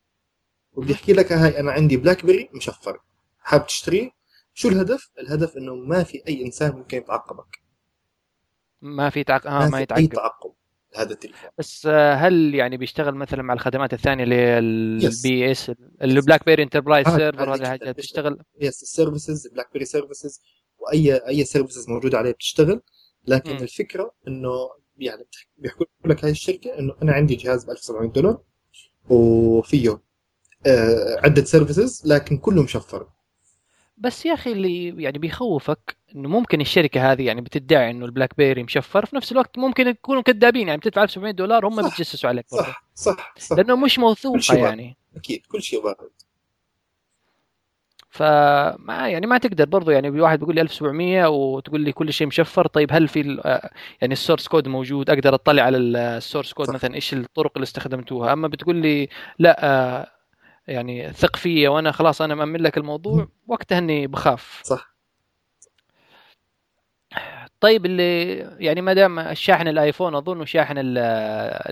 وبدي يحكي لك هاي أنا عندي بلاك بيري مشفر حاب تشتريه؟ شو الهدف؟ الهدف إنه ما في أي إنسان ممكن يتعقبك ما في تعق... آه ما ما في أي يتعقب تعقب هذا التليفون بس آه، هل يعني بيشتغل مثلا مع الخدمات الثانية اللي. ال BES البلاك بيري enterprise server هذه الحاجات بتشتغل. yes ال services بلاك بيري services وأي services موجوده عليه بتشتغل لكن. م. الفكرة إنه يعني بيحكوا لك هاي الشركة إنه أنا عندي جهاز ب 1700 دولار وفيه آه عدة services لكن كله مشفر بس يا أخي اللي يعني بيخوفك إنه ممكن الشركة هذه يعني بتدعي إنه البلاك بيري مشفر في نفس الوقت ممكن يكونوا كذابين يعني بتدفع 1700 دولار هم صح. بيتجسسوا عليك برضه. صح صح. صح لأنه مش موثوقه يعني. أكيد كل شيء وارد. فما يعني ما تقدر برضو يعني واحد بيقول لي 1700 وتقول لي كل شيء مشفر طيب هل في آه، يعني ال source code موجود؟ أقدر أطلع على ال source code صح. مثلا إيش الطرق اللي استخدمتوها؟ أما بتقول لي لا آه، يعني ثق فيا وأنا خلاص أنا مأمن لك الموضوع وقتها إني بخاف. صح. طيب اللي يعني ما دام الشاحن الآيفون أظن وشاحن ال-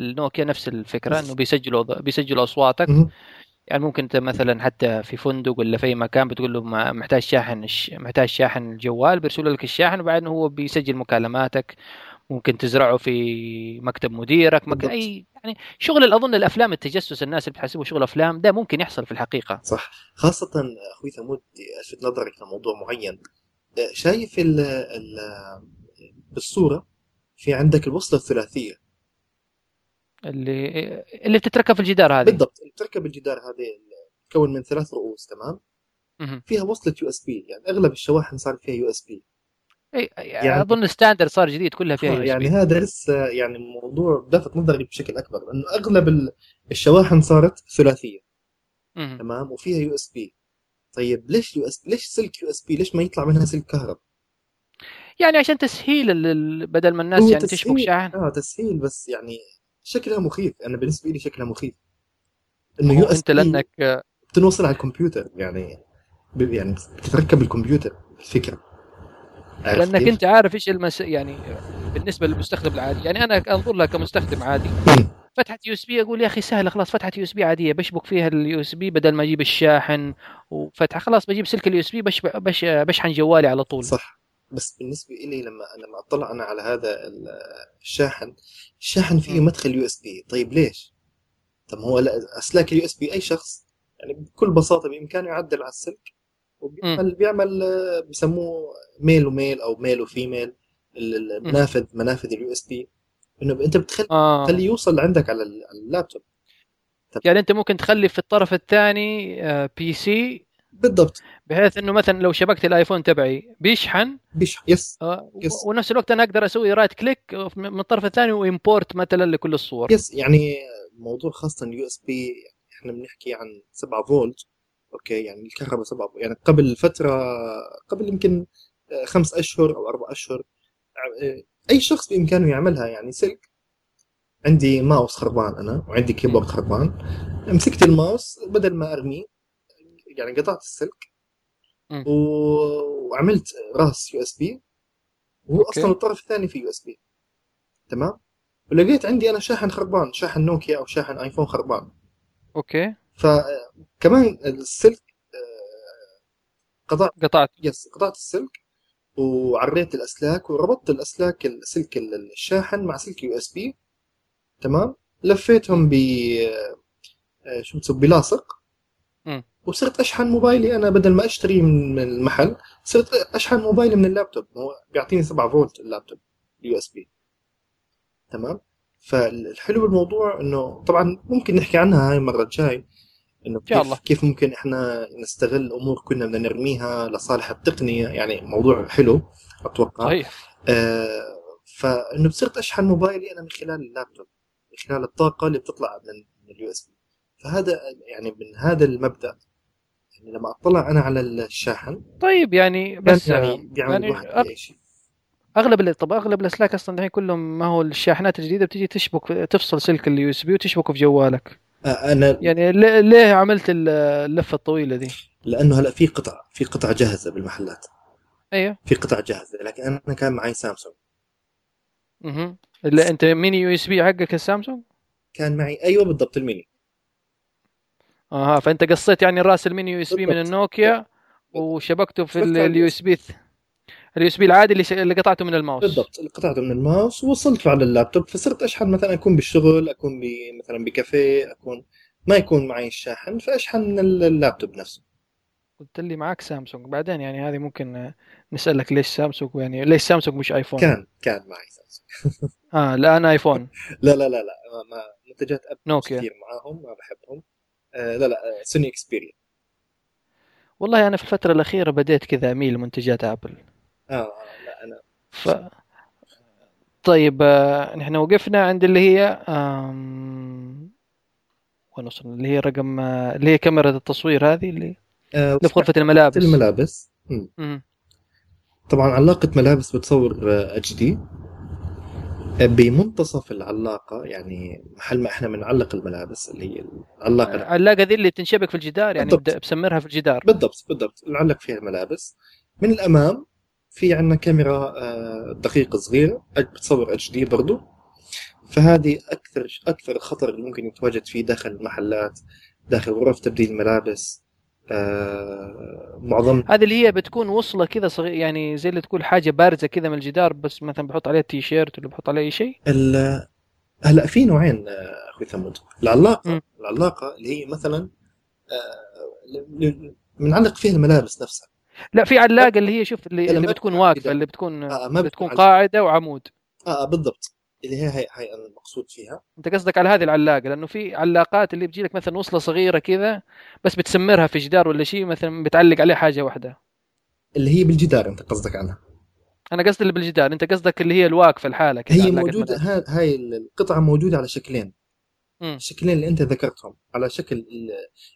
النوكيا نفس الفكرة إنه بيسجلوا بيسجلوا أصواتك. يعني ممكن أنت مثلا حتى في فندق ولا في أي مكان بتقول له محتاج شاحن محتاج شاحن الجوال بيرسلوا لك الشاحن وبعدين هو بيسجل مكالماتك. ممكن تزرعه في مكتب مديرك مك... بالضبط. اي يعني شغل اظن الأفلام التجسس الناس اللي بتحسبه شغل أفلام ده ممكن يحصل في الحقيقة. صح. خاصة أخوي ثمود ألفت نظرك لموضوع معين. شايف ال ال بالصورة في عندك الوصلة الثلاثية. اللي اللي بتتركب في الجدار هذه. بالضبط. اللي بتركب الجدار هذه تكون من ثلاث رؤوس تمام. فيها وصلة USB. يعني أغلب الشواحن صار فيها يو إس بي. يعني- أظن standard صار جديد كلها فيها USB. يعني هذا لسه يعني موضوع لفت نظري بشكل أكبر لأنه أغلب ال- الشواحن صارت ثلاثية مهم. تمام؟ وفيها USB طيب ليش US ليش سلك USB ليش ما يطلع منها سلك كهرب يعني عشان تسهيل ال- بدل ما الناس يعني تشبك. شاحن. آه تسهيل بس يعني شكلها مخيف. أنا بالنسبة لي شكلها مخيف. إنه US أنت لأنك آه، بتنوصل على الكمبيوتر يعني يعني بتتركب الكمبيوتر الفكرة. لأنك؟ أنت عارف إيش المس... يعني بالنسبة للمستخدم العادي يعني أنا أنظر لها كمستخدم عادي. فتحة USB أقول يا أخي سهلة خلاص فتحة USB عادية بشبك فيها ال USB بدل ما أجيب الشاحن وفتحة خلاص بجيب سلك ال USB بش... بش... بشحن جوالي على طول صح بس بالنسبة لي لما لما أطلع أنا على هذا ال- الشاحن الشاحن فيه. مدخل USB طيب ليش؟ طب هو لا- أسلاك ال USB أي شخص يعني بكل بساطة بامكانه يعدل على السلك وبيعمل بيعمل آه، بسموه male و male أو male و female ال- ال- المنافذ منافذ ال USB إنه أنت بتخلي آه. تخليه يوصل لعندك على ال- على اللابتوب. يعني أنت ممكن تخلي في الطرف الثاني آه، PC بالضبط. بحيث إنه مثلا لو شبكت الايفون تبعي بيشحن. بيش yes آه، yes. ونفس الوقت أنا أقدر أسوي right click من الطرف الثاني و import مثلا لكل الصور. yes يعني موضوع خاصة اليو اس بي إحنا بنحكي عن 7 فولت. أوكي يعني الكهرباء 7 فولت يعني قبل فترة قبل يمكن آه، خمس أشهر أو أربع أشهر آه، أي شخص بإمكانه يعملها يعني سلك. عندي ماوس خربان أنا وعندي keyboard خربان. مسكت الماوس بدل ما أرميه يعني قطعت السلك. و- وعملت راس USB. وهو. أصلا الطرف الثاني فيه USB. تمام؟ ولقيت عندي أنا شاحن خربان شاحن نوكيا أو شاحن آيفون خربان. أوكي. فكمان السلك آه، قطعت قطعت. yes قطعت السلك وعريت الأسلاك وربطت الأسلاك السلك الشاحن مع سلك USB تمام؟ لفيتهم ب آه، شو بتسمى بلاصق. وصرت أشحن موبايلي أنا بدل ما أشتري من المحل صرت أشحن موبايلي من اللابتوب. هو بيعطيني 7 فولت ال laptop USB. تمام؟ فالحلو بالموضوع إنه طبعا ممكن نحكي عنها هاي المرة الجاي. إنه كيف الله. كيف ممكن إحنا نستغل أمور كنا بدنا نرميها لصالح التقنية؟ يعني موضوع حلو أتوقع. صحيح. آه فإنه صرت أشحن موبايلي أنا من خلال اللابتوب من خلال الطاقة اللي بتطلع من ال USB. فهذا يعني من هذا المبدأ. يعني لما أطلع أنا على الشاحن طيب يعني بس يعني بيعمل يعني أغ- اي شيء أغلب طب أغلب الأسلاك أصلا الحين كلهم ما هو الشاحنات الجديدة بتجي تشبك تفصل سلك ال USB وتشبكه في جوالك. أنا يعني ليه, عملت ال- اللفة الطويلة دي؟ لأنه هلا في قطع في قطع جاهزة بالمحلات. أيوه. في قطع جاهزة لكن أنا كان معي سامسونج. أها اللي أنت mini USB حقك السامسونج؟ كان معي أيوه بالضبط الميني. أها فأنت قصيت يعني رأس ال mini USB من. النوكيا وشبكته في ال USB ال USB العادي اللي ش- اللي قطعته من الماوس. بالضبط اللي قطعته من الماوس ووصلته على اللابتوب. فصرت أشحن مثلا أكون بالشغل أكون ب- مثلا بكافيه أكون ما يكون معي الشاحن فأشحن من اللابتوب نفسه. قلت لي معك سامسونج. بعدين يعني هذه ممكن آه، نسألك ليش سامسونج؟ يعني ليش سامسونج مش ايفون كان كان معي سامسونج. آه لا أنا ايفون لا لا لا لا ما ما منتجات ابل نوكيا كثير معاهم ما بحبهم. آه لا لا آه، سوني اكسبيريا والله أنا في الفترة الأخيرة بديت كذا أميل لمنتجات ابل آه آه، لا أنا ف طيب آه، نحن وقفنا عند اللي هي. وين وصلنا؟ اللي هي رقم آه، اللي هي كاميرا التصوير هذه اللي آه، اللي في غرفة الملابس. الملابس. طبعا علاقة ملابس بتصور HD. بمنتصف العلاقة يعني محل ما إحنا بنعلق الملابس اللي هي العلاقة؟ العلاقه ذي اللي تنشبك في الجدار يعني بالضبط. بد- بسمرها في الجدار. بالضبط بالضبط. نعلق فيها الملابس. من الأمام في عندنا كاميرا آه، دقيقة صغيرة بتصور HD برضو. فهذه أكثر أكثر خطر اللي ممكن يتواجد فيه داخل المحلات داخل غرف تبديل الملابس آه، معظم هذه اللي هي بتكون وصلة كذا صغير يعني زي اللي تكون حاجة بارزة كذا من الجدار بس مثلا بحط عليها تي شيرت ولا بحط عليها أي شيء؟ هلا في نوعين آه، أخوي ثمود. العلاقة مم. العلاقة اللي هي مثلا آه، بنعلق فيها الملابس نفسها. لا في علاقة اللي هي شوف اللي, اللي بتكون واقفة. اللي بتكون آه، بتكون قاعدة وعمود. آه بالضبط. اللي هي هي, هي المقصود فيها. أنت قصدك على هذه العلاقة لأنه في علاقات اللي بتجي لك مثلا وصلة صغيرة كذا بس بتسمرها في جدار ولا شيء مثلا بتعلق عليه حاجة واحدة. اللي هي بالجدار أنت قصدك عنها أنا قصدي اللي بالجدار أنت قصدك اللي هي الواقفة الحاله كذا هي موجودة. ها- هاي القطعة موجودة على شكلين. الشكلين اللي أنت ذكرتهم على شكل ال-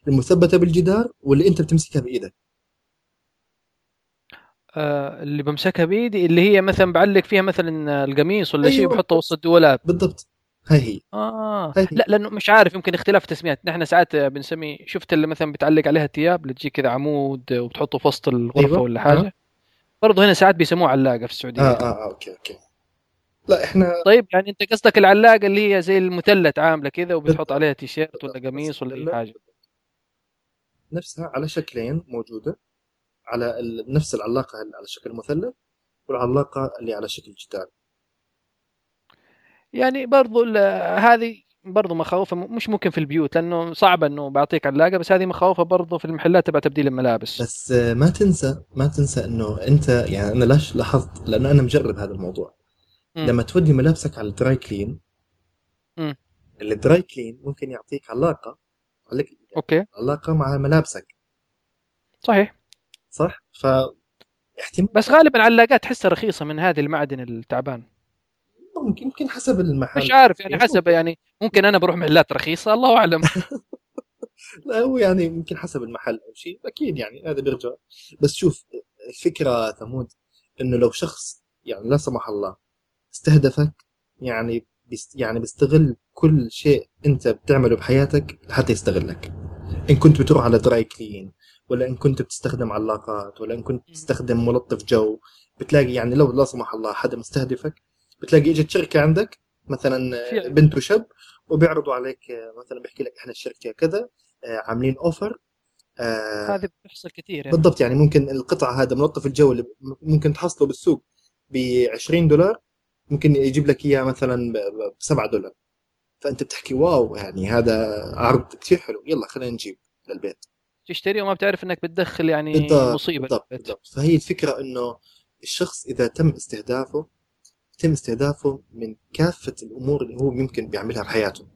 المثبتة بالجدار واللي أنت بتمسكها بإيدك. آه اللي بمسكها بإيدي اللي هي مثلا بعلق فيها مثلا القميص ولا شيء أيوة. بحطه وسط الدولاب بالضبط هاي هي آه هي. لا لأنه مش عارف يمكن اختلاف التسميات نحن ساعات بنسمي شفت اللي مثلا بتعلق عليها الثياب اللي تجي كذا عمود وبتحطه في وسط الغرفة أيوة. ولا حاجة آه. برضه هنا ساعات بيسموه علاقة في السعودية آه آه, آه okay okay لا إحنا طيب يعني أنت قصدك العلاقة اللي هي زي المثلث عاملة كذا وبتحط. عليها تيشيرت ولا. قميص ولا أي. حاجة نفسها على شكلين موجودة على نفس العلاقة على شكل مثلث والعلاقة اللي على شكل جدار يعني برضو هذه برضو مخاوفها م- مش ممكن في البيوت لأنه صعب إنه بعطيك علاقة بس هذه مخاوفها برضو في المحلات تبع تبديل الملابس. بس ما تنسى ما تنسى إنه أنت يعني أنا ليش لاحظت لأنه أنا مجرب هذا الموضوع. مم. لما تودي ملابسك على الدراي كلين مم. ال dry clean ممكن يعطيك علاقة عليك okay. علاقة مع ملابسك. صحيح. صح؟ ف احتمال بس غالبا علاقات تحسها رخيصة من هذه المعدن التعبان. ممكن يمكن حسب المحل مش عارف يعني. حسب يعني ممكن أنا بروح محلات رخيصة الله أعلم. لا هو يعني يمكن حسب المحل أو شيء أكيد يعني هذا بيرجع. بس شوف الفكرة ثمود إنه لو شخص يعني لا سمح الله استهدفك يعني بيست يعني بيستغل كل شيء أنت بتعمله بحياتك لحتى يستغلك. إن كنت بتروح على dry clean ولا إن كنت بتستخدم علاقات ولا إن كنت تستخدم ملطف جو. بتلاقي يعني لو لا سمح الله حدا مستهدفك بتلاقي إجت شركة عندك مثلا في- بنت وشاب وبيعرضوا عليك آه، مثلا بيحكي لك إحنا الشركة كذا آه، عاملين offer آه، هذه بتحصل كثير يعني. بالضبط يعني ممكن القطعه هذا ملطف الجو اللي ممكن تحصله بالسوق ب 20 دولار ممكن يجيب لك إياه مثلا ب 7 دولار. فأنت بتحكي واو يعني هذا عرض كثير حلو. يلا خلينا نجيب للبيت. تشتري وما بتعرف إنك بتدخل يعني بالضبط مصيبة بالضبط. بالضبط فهي الفكرة إنه الشخص إذا تم استهدافه يتم استهدافه من كافة الأمور اللي هو يمكن بيعملها بحياته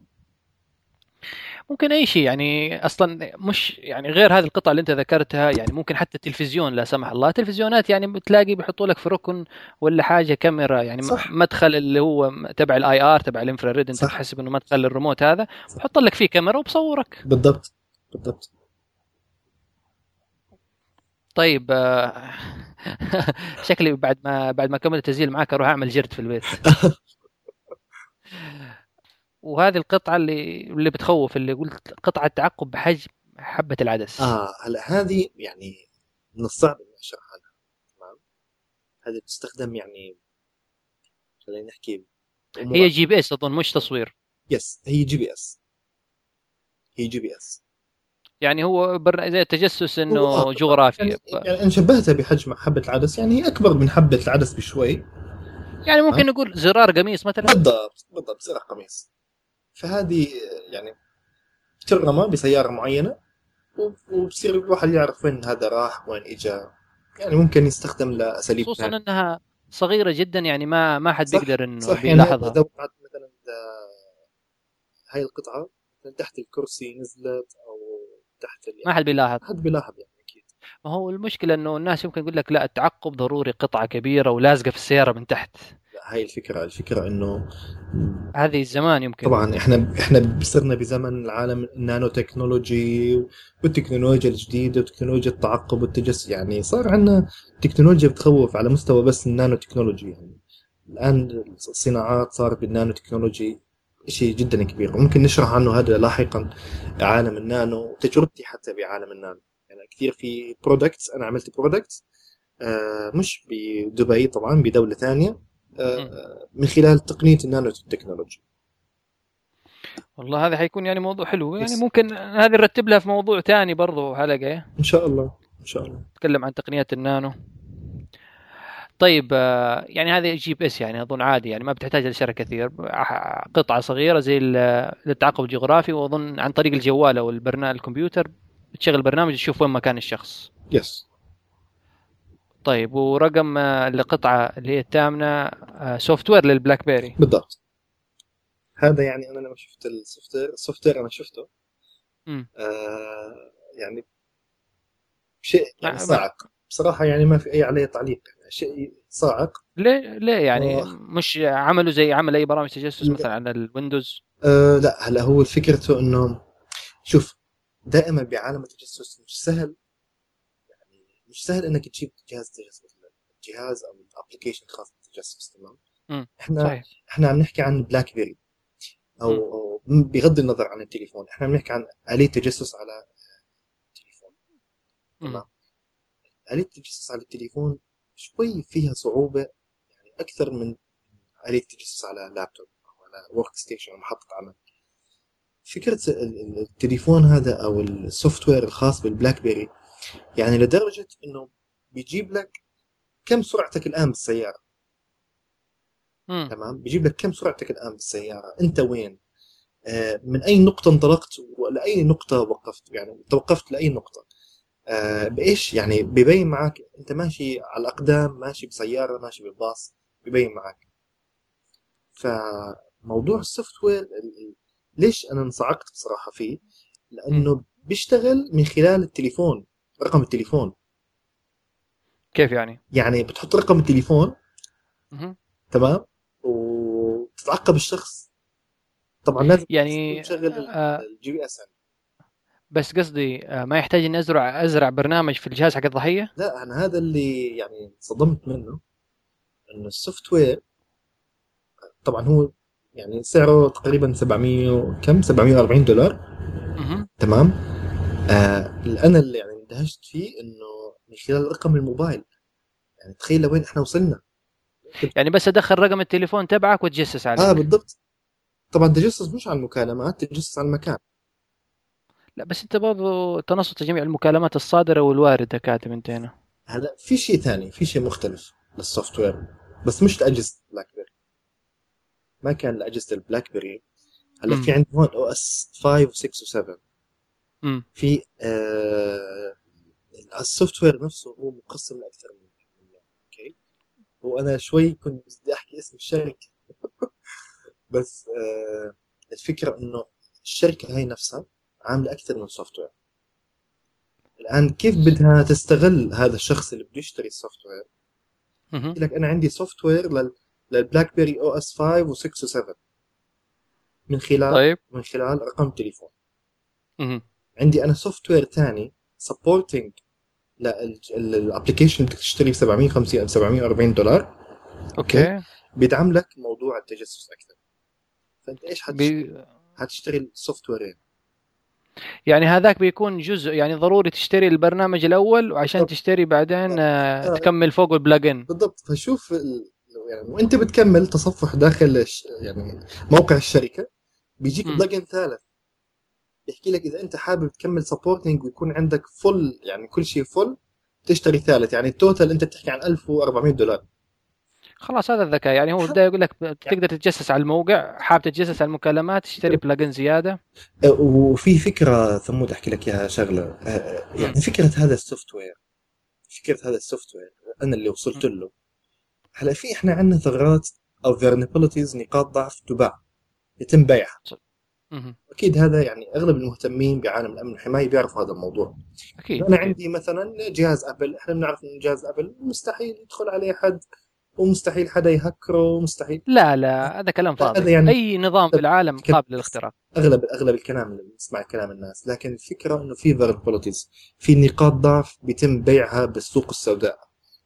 ممكن أي شيء يعني أصلا مش يعني غير هذه القطع اللي أنت ذكرتها يعني ممكن حتى التلفزيون لا سمح الله تلفزيونات يعني بتلاقي بيحطوا لك في ركن ولا حاجة كاميرا يعني صح. مدخل اللي هو تبع ال IR تبع ال infrared أنت صح. تحسب إنه مدخل الريموت هذا. بحط لك فيه كاميرا وبصورك بالضبط بالضبط طيب آه، شكلي بعد ما بعد ما اكمل التسجيل معك أروح أعمل جرد في البيت. وهذه القطعة اللي اللي بتخوف اللي قلت قطعة تعقب بحجم حبة العدس. آه هلا هذه يعني من الصعب إني اشرحها لها تمام؟ هذه بتستخدم يعني خلينا نحكي هي جي بي إس أظن مش تصوير. يس هي جي بي إس. هي جي بي إس. يعني هو بر... زي التجسس إنه جغرافي يعني, يعني أنا شبهتها بحجم حبة العدس يعني هي أكبر من حبة العدس بشوي. يعني ممكن نقول زرار قميص مثلا. بالضبط بالضبط زر قميص. فهذه يعني ترمى بسيارة معينة وب- وبصير الواحد يعرف وين هذا راح وين اجى يعني ممكن يستخدم لأساليب خصوصا. إنها صغيرة جدا يعني ما ما حد صح، بيقدر إنه صح يعني يلاحظها وقعت مثلا هاي القطعة مثلا تحت الكرسي نزلت تحت ال... ما حد بيلاحظ. حد بيلاحظ يعني أكيد. ما هو المشكلة إنه الناس يمكن يقول لك لا التعقب ضروري قطعة كبيرة ولازقة في السيارة من تحت. لا هاي الفكرة الفكرة إنه هذه الزمان يمكن. طبعا إحنا إحنا صرنا بزمن العالم النانو تكنولوجي والتكنولوجيا الجديدة وتكنولوجيا التعقب والتجسس يعني صار عندنا تكنولوجيا بتخوف على مستوى بس النانو تكنولوجي يعني. الآن الصناعات صارت بالنانو تكنولوجي شيء جدا كبير. وممكن نشرح عنه هذا لاحقا عالم النانو تجربتي حتى بعالم النانو. يعني كثير في products أنا عملت products آه مش بدبي طبعا بدولة ثانية آه من خلال تقنية النانو تكنولوجي والله هذا حيكون يعني موضوع حلو. يعني ممكن هذه نرتب لها في موضوع ثاني برضو حلقة إن شاء الله إن شاء الله. نتكلم عن تقنيات النانو. طيب آه، يعني هذه GPS يعني أظن عادي يعني ما بتحتاج لشرح كثير قطعة صغيرة زي للتعقب الجغرافي وأظن عن طريق الجوال أو البرنامج الكمبيوتر بتشغل برنامج تشوف وين مكان الشخص. yes طيب ورقم آه، القطعة اللي هي الثامنة software لل BlackBerry بالضبط. هذا يعني أنا لما شفت ال software ال software أنا شفته. آه يعني شيء يعني صعق بصراحة يعني ما في أي عليه تعليق. شيء صاعق ليه؟ ليه يعني؟ أوه. مش عملوا زي عمل أي برامج تجسس مثلا على ال Windows؟ أه لا هلا هو فكرته إنه شوف دائما بعالم التجسس مش سهل. يعني مش سهل إنك تجيب جهاز تجسس جهاز أو application خاص بالتجسس تمام؟ إحنا صحيح. إحنا عم نحكي عن BlackBerry أو, أو بغض النظر عن التليفون إحنا عم نحكي عن آلية تجسس على التليفون تمام؟ آلية التجسس على التليفون شوي فيها صعوبة يعني أكثر من آلية التجسس على لابتوب أو على workstation محطة عمل. فكرة التليفون هذا أو ال software الخاص بال BlackBerry يعني لدرجة إنه بيجيب لك كم سرعتك الآن بالسيارة. مم. تمام؟ بيجيب لك كم سرعتك الآن بالسيارة؟ أنت وين؟ آه من أي نقطة انطلقت؟ ولأي نقطة وقفت؟ يعني توقفت لأي نقطة؟ آه بإيش؟ يعني ببين معك أنت ماشي على الأقدام ماشي بسيارة ماشي بباص ببين معك فموضوع ال software ليش أنا انصعقت بصراحة فيه؟ لأنه بيشتغل من خلال التليفون رقم التليفون. كيف يعني؟ يعني بتحط رقم التليفون تمام؟ وتتعقب الشخص. طبعا لازم يعني تشغل آه ال GPS يعني. بس قصدي آه، ما يحتاج إني ازرع أزرع برنامج في الجهاز حق الضحية؟ لا أنا هذا اللي يعني صدمت منه انه ال software طبعا هو يعني سعره تقريبا 700 كم 740 دولار. مه. تمام؟ آه أنا اللي يعني اندهشت فيه إنه من خلال رقم الموبايل. يعني تخيل لوين إحنا وصلنا. يعني بس أدخل رقم التليفون تبعك وتجسس عليه. آه بالضبط. طبعا تجسس مش على المكالمات تجسس على المكان. لا بس انت برضو تنصت جميع المكالمات الصادرة والواردة كاتب انت هنا. هلا في شيء ثاني في شيء مختلف لل software بس مش لأجهزة بلاك بيري ما كان لأجهزة البلاك بيري هلا في عندي هون OS 5 و6 و7 امم في آه ال software نفسه هو مقسم لأكثر من أوكي؟ وأنا شوي كنت بدي أحكي اسم الشركة. بس آه الفكرة إنه الشركة هاي نفسها عامله أكثر من software الآن كيف بدها تستغل هذا الشخص اللي بده يشتري ال software لك أنا عندي software لل... للبلاك بيري OS 5 و6 و7 من خلال طيب. من خلال رقم التليفون. مه. عندي أنا software ثاني supporting لل application بدك تشتري ب 750 أو 740 دولار. أوكي. بيدعم لك موضوع التجسس أكثر. فأنت إيش حتشتري؟ بي... حتشتري ال software ين يعني هذاك بيكون جزء يعني ضروري تشتري البرنامج الأول وعشان بالضبط. تشتري بعدين آه، آه. تكمل فوق ال plugin بالضبط فشوف ال... يعني وانت بتكمل تصفح داخل الش... يعني موقع الشركة بيجيك. plugin ثالث بيحكي لك إذا أنت حابب تكمل supporting ويكون عندك full يعني كل شيء full تشتري ثالث يعني ال total أنت بتحكي عن 1400 دولار خلاص هذا الذكاء. يعني هو بدا يقول لك تقدر تتجسس على الموقع حاب تتجسس على المكالمات تشتري plugin زيادة. أه، وفي فكرة ثمود أحكي لك إياها شغلة. أه، يعني فكرة هذا السوفت وير فكرة هذا ال software أنا اللي وصلت له. هلا في إحنا عندنا ثغرات أو vulnerabilities نقاط ضعف تباع يتم بيعها. أكيد هذا يعني أغلب المهتمين بعالم الأمن والحمايه بيعرفوا هذا الموضوع. أكيد أنا. عندي مثلا جهاز أبل إحنا بنعرف إن جهاز أبل مستحيل يدخل عليه حد ومستحيل حدا يهكره مستحيل لا لا هذا كلام فاضي. يعني- أي نظام في العالم قابل للاختراق أغلب أغلب الكلام اللي بنسمع كلام الناس. لكن الفكرة إنه في vulnerabilities في نقاط ضعف بيتم بيعها بالسوق السوداء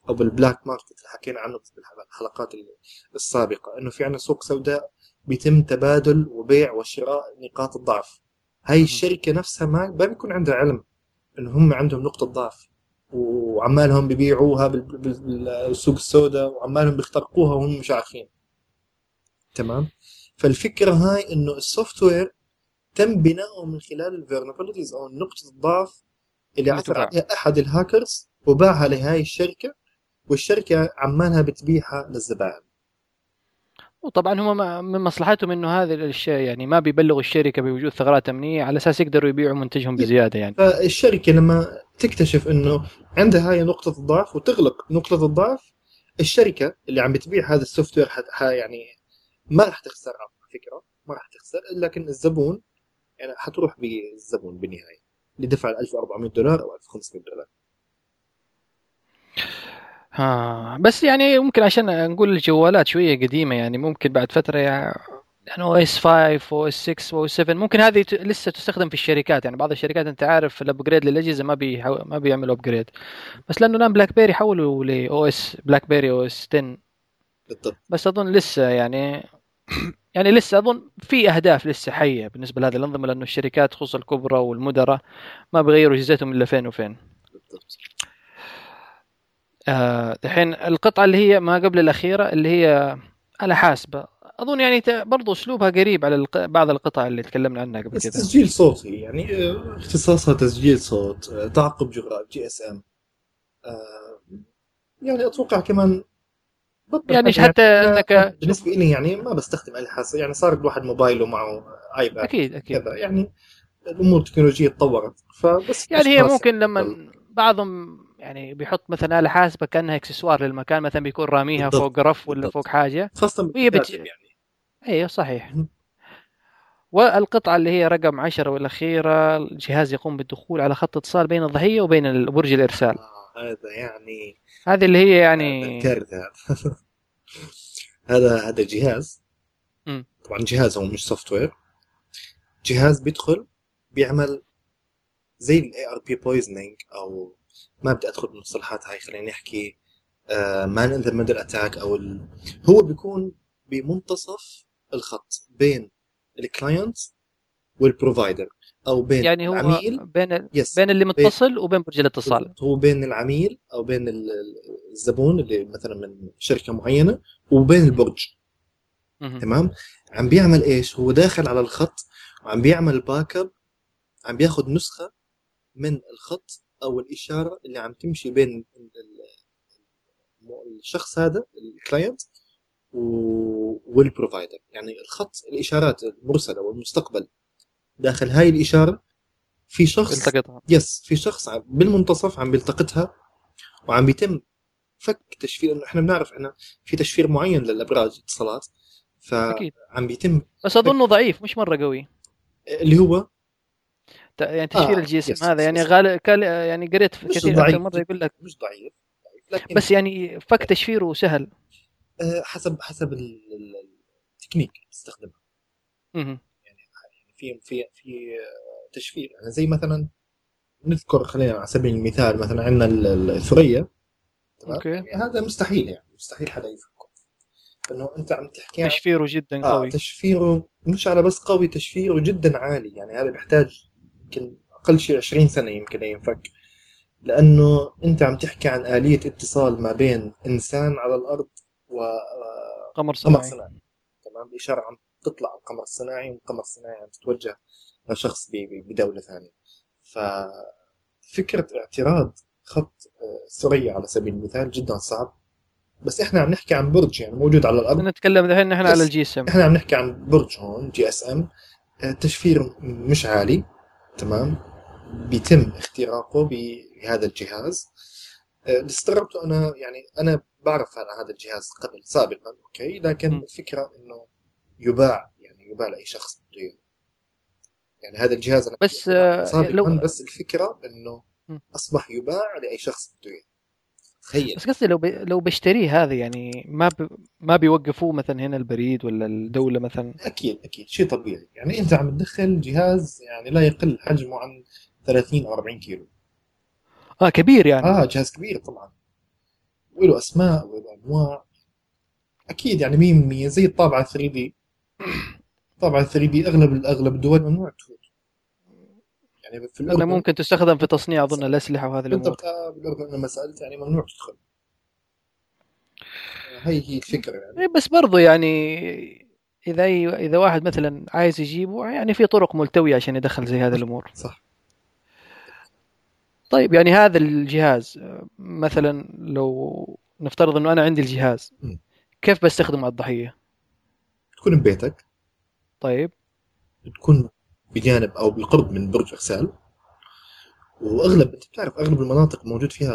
أو بال black market اللي حكينا عنه بالحلقات السابقة. إنه في عندنا سوق سوداء بيتم تبادل وبيع وشراء نقاط الضعف هاي الشركة نفسها ما ما بيكون عندها علم إنه هم عندهم نقطة ضعف. وعمالهم بيبيعوها بال- بال- بالسوق السوداء وعمالهم بيخترقوها وهم مش عارفين. تمام؟ فالفكرة هاي إنه ال software تم بناؤه من خلال ال vulnerabilities أو نقطه الضعف اللي عثر. عليها أحد الهاكرز وباعها لهاي الشركة والشركة عمالها بتبيعها للزبائن. وطبعا هم من مصلحتهم إنه هذه الاشياء يعني ما بيبلغوا الشركة بوجود ثغرات أمنية على أساس يقدروا يبيعوا منتجهم بزيادة يعني. فالشركة لما تكتشف إنه عندها هاي نقطة الضعف وتغلق نقطة الضعف الشركة اللي عم بتبيع هذا ال software يعني ما راح تخسر على فكرة ما راح تخسر لكن الزبون يعني حتروح بالزبون بالنهاية اللي دفع ال 1400 دولار أو 1500 دولار. ها بس يعني ممكن عشان نقول الجوالات شوية قديمة يعني ممكن بعد فترة يعني OS 5 OS 6 أو 7 ممكن هذه لسه تستخدم في الشركات. يعني بعض الشركات أنت عارف ال upgrade للأجهزة ما بيحو... ما بيعملوا upgrade بس لأنه الان بلاك بيري حولوا ل OS بلاك بيري OS 10 بالضبط. بس أظن لسه يعني يعني لسه أظن في أهداف لسه حية بالنسبة لهذه الأنظمة لأنه الشركات خصوصا الكبرى والمدراء ما بيغيروا أجهزتهم إلا فين وفين. بالضبط. آه، دحين القطعة اللي هي ما قبل الأخيرة اللي هي على حاسبة. أظن يعني برضو أسلوبها قريب على. بعض القطع اللي تكلمنا عنها قبل كذا تسجيل صوتي يعني آه، اختصاصها تسجيل صوت آه، تعقب جغرافي جي اس ام يعني أتوقع كمان يعني حتى أنك بالنسبة لي يعني ما بستخدم أي حاسه يعني صار الواحد موبايله معه ايباد أكيد أكيد كذا يعني الأمور التكنولوجية تطورت فبس يعني هي ممكن لما بعضهم يعني بيحط مثلا آلة حاسبة كأنها إكسسوار للمكان مثلا بيكون راميها بالضبط، فوق رف ولا بالضبط. فوق حاجة خاصة وهي بت- يعني أيوه صحيح. والقطعة اللي هي رقم عشرة والأخيرة الجهاز يقوم بالدخول على خط اتصال بين الضحية وبين برج الإرسال آه هذا يعني هذه اللي هي هذا يعني كارثة هذا هذا جهاز. طبعا جهاز هو مش software جهاز بيدخل بيعمل زي ال ARP poisoning أو ما بدي أدخل بالمصطلحات هاي خلينا نحكي man in the middle attack أو ال... هو بيكون بمنتصف الخط بين ال client وال provider أو بين يعني هو العميل بين ال- yes بين اللي متصل وبين برج الاتصال. هو بين العميل أو بين ال- ال- الزبون اللي مثلا من شركة معينة وبين البرج. تمام عم بيعمل إيش هو داخل على الخط وعم بيعمل backup عم بياخذ نسخة من الخط أو الإشارة اللي عم تمشي بين ال- ال- الشخص هذا ال client وال provider يعني الخط الإشارات المرسلة والمستقبل داخل هاي الإشارة في شخص التقطها yes في شخص بالمنتصف عم بيلتقطها وعم بيتم فك تشفير إنه إحنا بنعرف إحنا في تشفير معين للأبراج اتصالات فعم بيتم بس اظنه ضعيف مش مرة قوي. اللي هو؟ يعني تشفير آه، الجسم yes، هذا yes، يعني. كال... يعني قريت كثير مرة يقول لك مش ضعيف ضعيف، لكن بس يعني فك تشفيره سهل. حسب حسب ال- التكنيك اللي تستخدمها مهم. في في في آه، تشفير. يعني زي مثلا نذكر خلينا على سبيل المثال مثلا عندنا ال- ال- الثريا. أوكي. يعني هذا مستحيل يعني مستحيل حدا يفكه انه أنت عم تحكي تشفيره جدا آه قوي. تشفيره مش على بس قوي تشفيره جدا عالي. يعني هذا بيحتاج يمكن أقل شيء 20 سنة يمكن ينفك. لأنه أنت عم تحكي عن آلية اتصال ما بين إنسان على الأرض وقمر قمر صناعي. صناعي. تمام. الاشاره عم تطلع على القمر الصناعي والقمر الصناعي عم تتوجه لشخص بدولة ثانية. ففكره اعتراض خط آه، ثريا على سبيل المثال جدا صعب. بس إحنا عم نحكي عن برج يعني موجود على الأرض. نتكلم الحين yes. على ال GSM. إحنا عم نحكي عن برج هون GSM. تشفير مش عالي. تمام. بيتم اختراقه بهذا الجهاز. آه، اللي استغربته أنا يعني أنا بعرف عن هذا الجهاز قبل سابقا okay لكن. الفكرة إنه يباع يعني يباع لأي شخص بده. يعني هذا الجهاز أنا بس آه، سابقا لو بس الفكرة إنه. أصبح يباع لأي شخص بده. تخيل بس قصدي لو ب... لو بشتريه هذا يعني ما ب... ما بيوقفوه مثلا هنا البريد ولا الدولة مثلا أكيد أكيد شيء طبيعي يعني أنت عم تدخل جهاز يعني لا يقل حجمه عن 30 أو 40 كيلو آه كبير يعني. آه جهاز كبير طبعا. وله أسماء وله أنواع. أكيد يعني 100% زي الطابعة 3 دي. الطابعه 3 دي أغلب أغلب الدول ممنوع تفوت يعني في الأردن ممكن تستخدم في تصنيع أظن الأسلحة وهذه الأمور. بالضبط آه بالأردن لما سألت يعني ممنوع تدخل. آه، هي هي الفكرة يعني. إيه بس برضو يعني إذا إذا واحد مثلا عايز يجيبه يعني في طرق ملتوية عشان يدخل زي هذه الأمور. صح. طيب يعني هذا الجهاز آه، مثلا لو نفترض إنه أنا عندي الجهاز. كيف بستخدمه على الضحية؟ تكون ببيتك. طيب. تكون بجانب أو بالقرب من برج اغسال وأغلب أنت بتعرف أغلب المناطق موجود فيها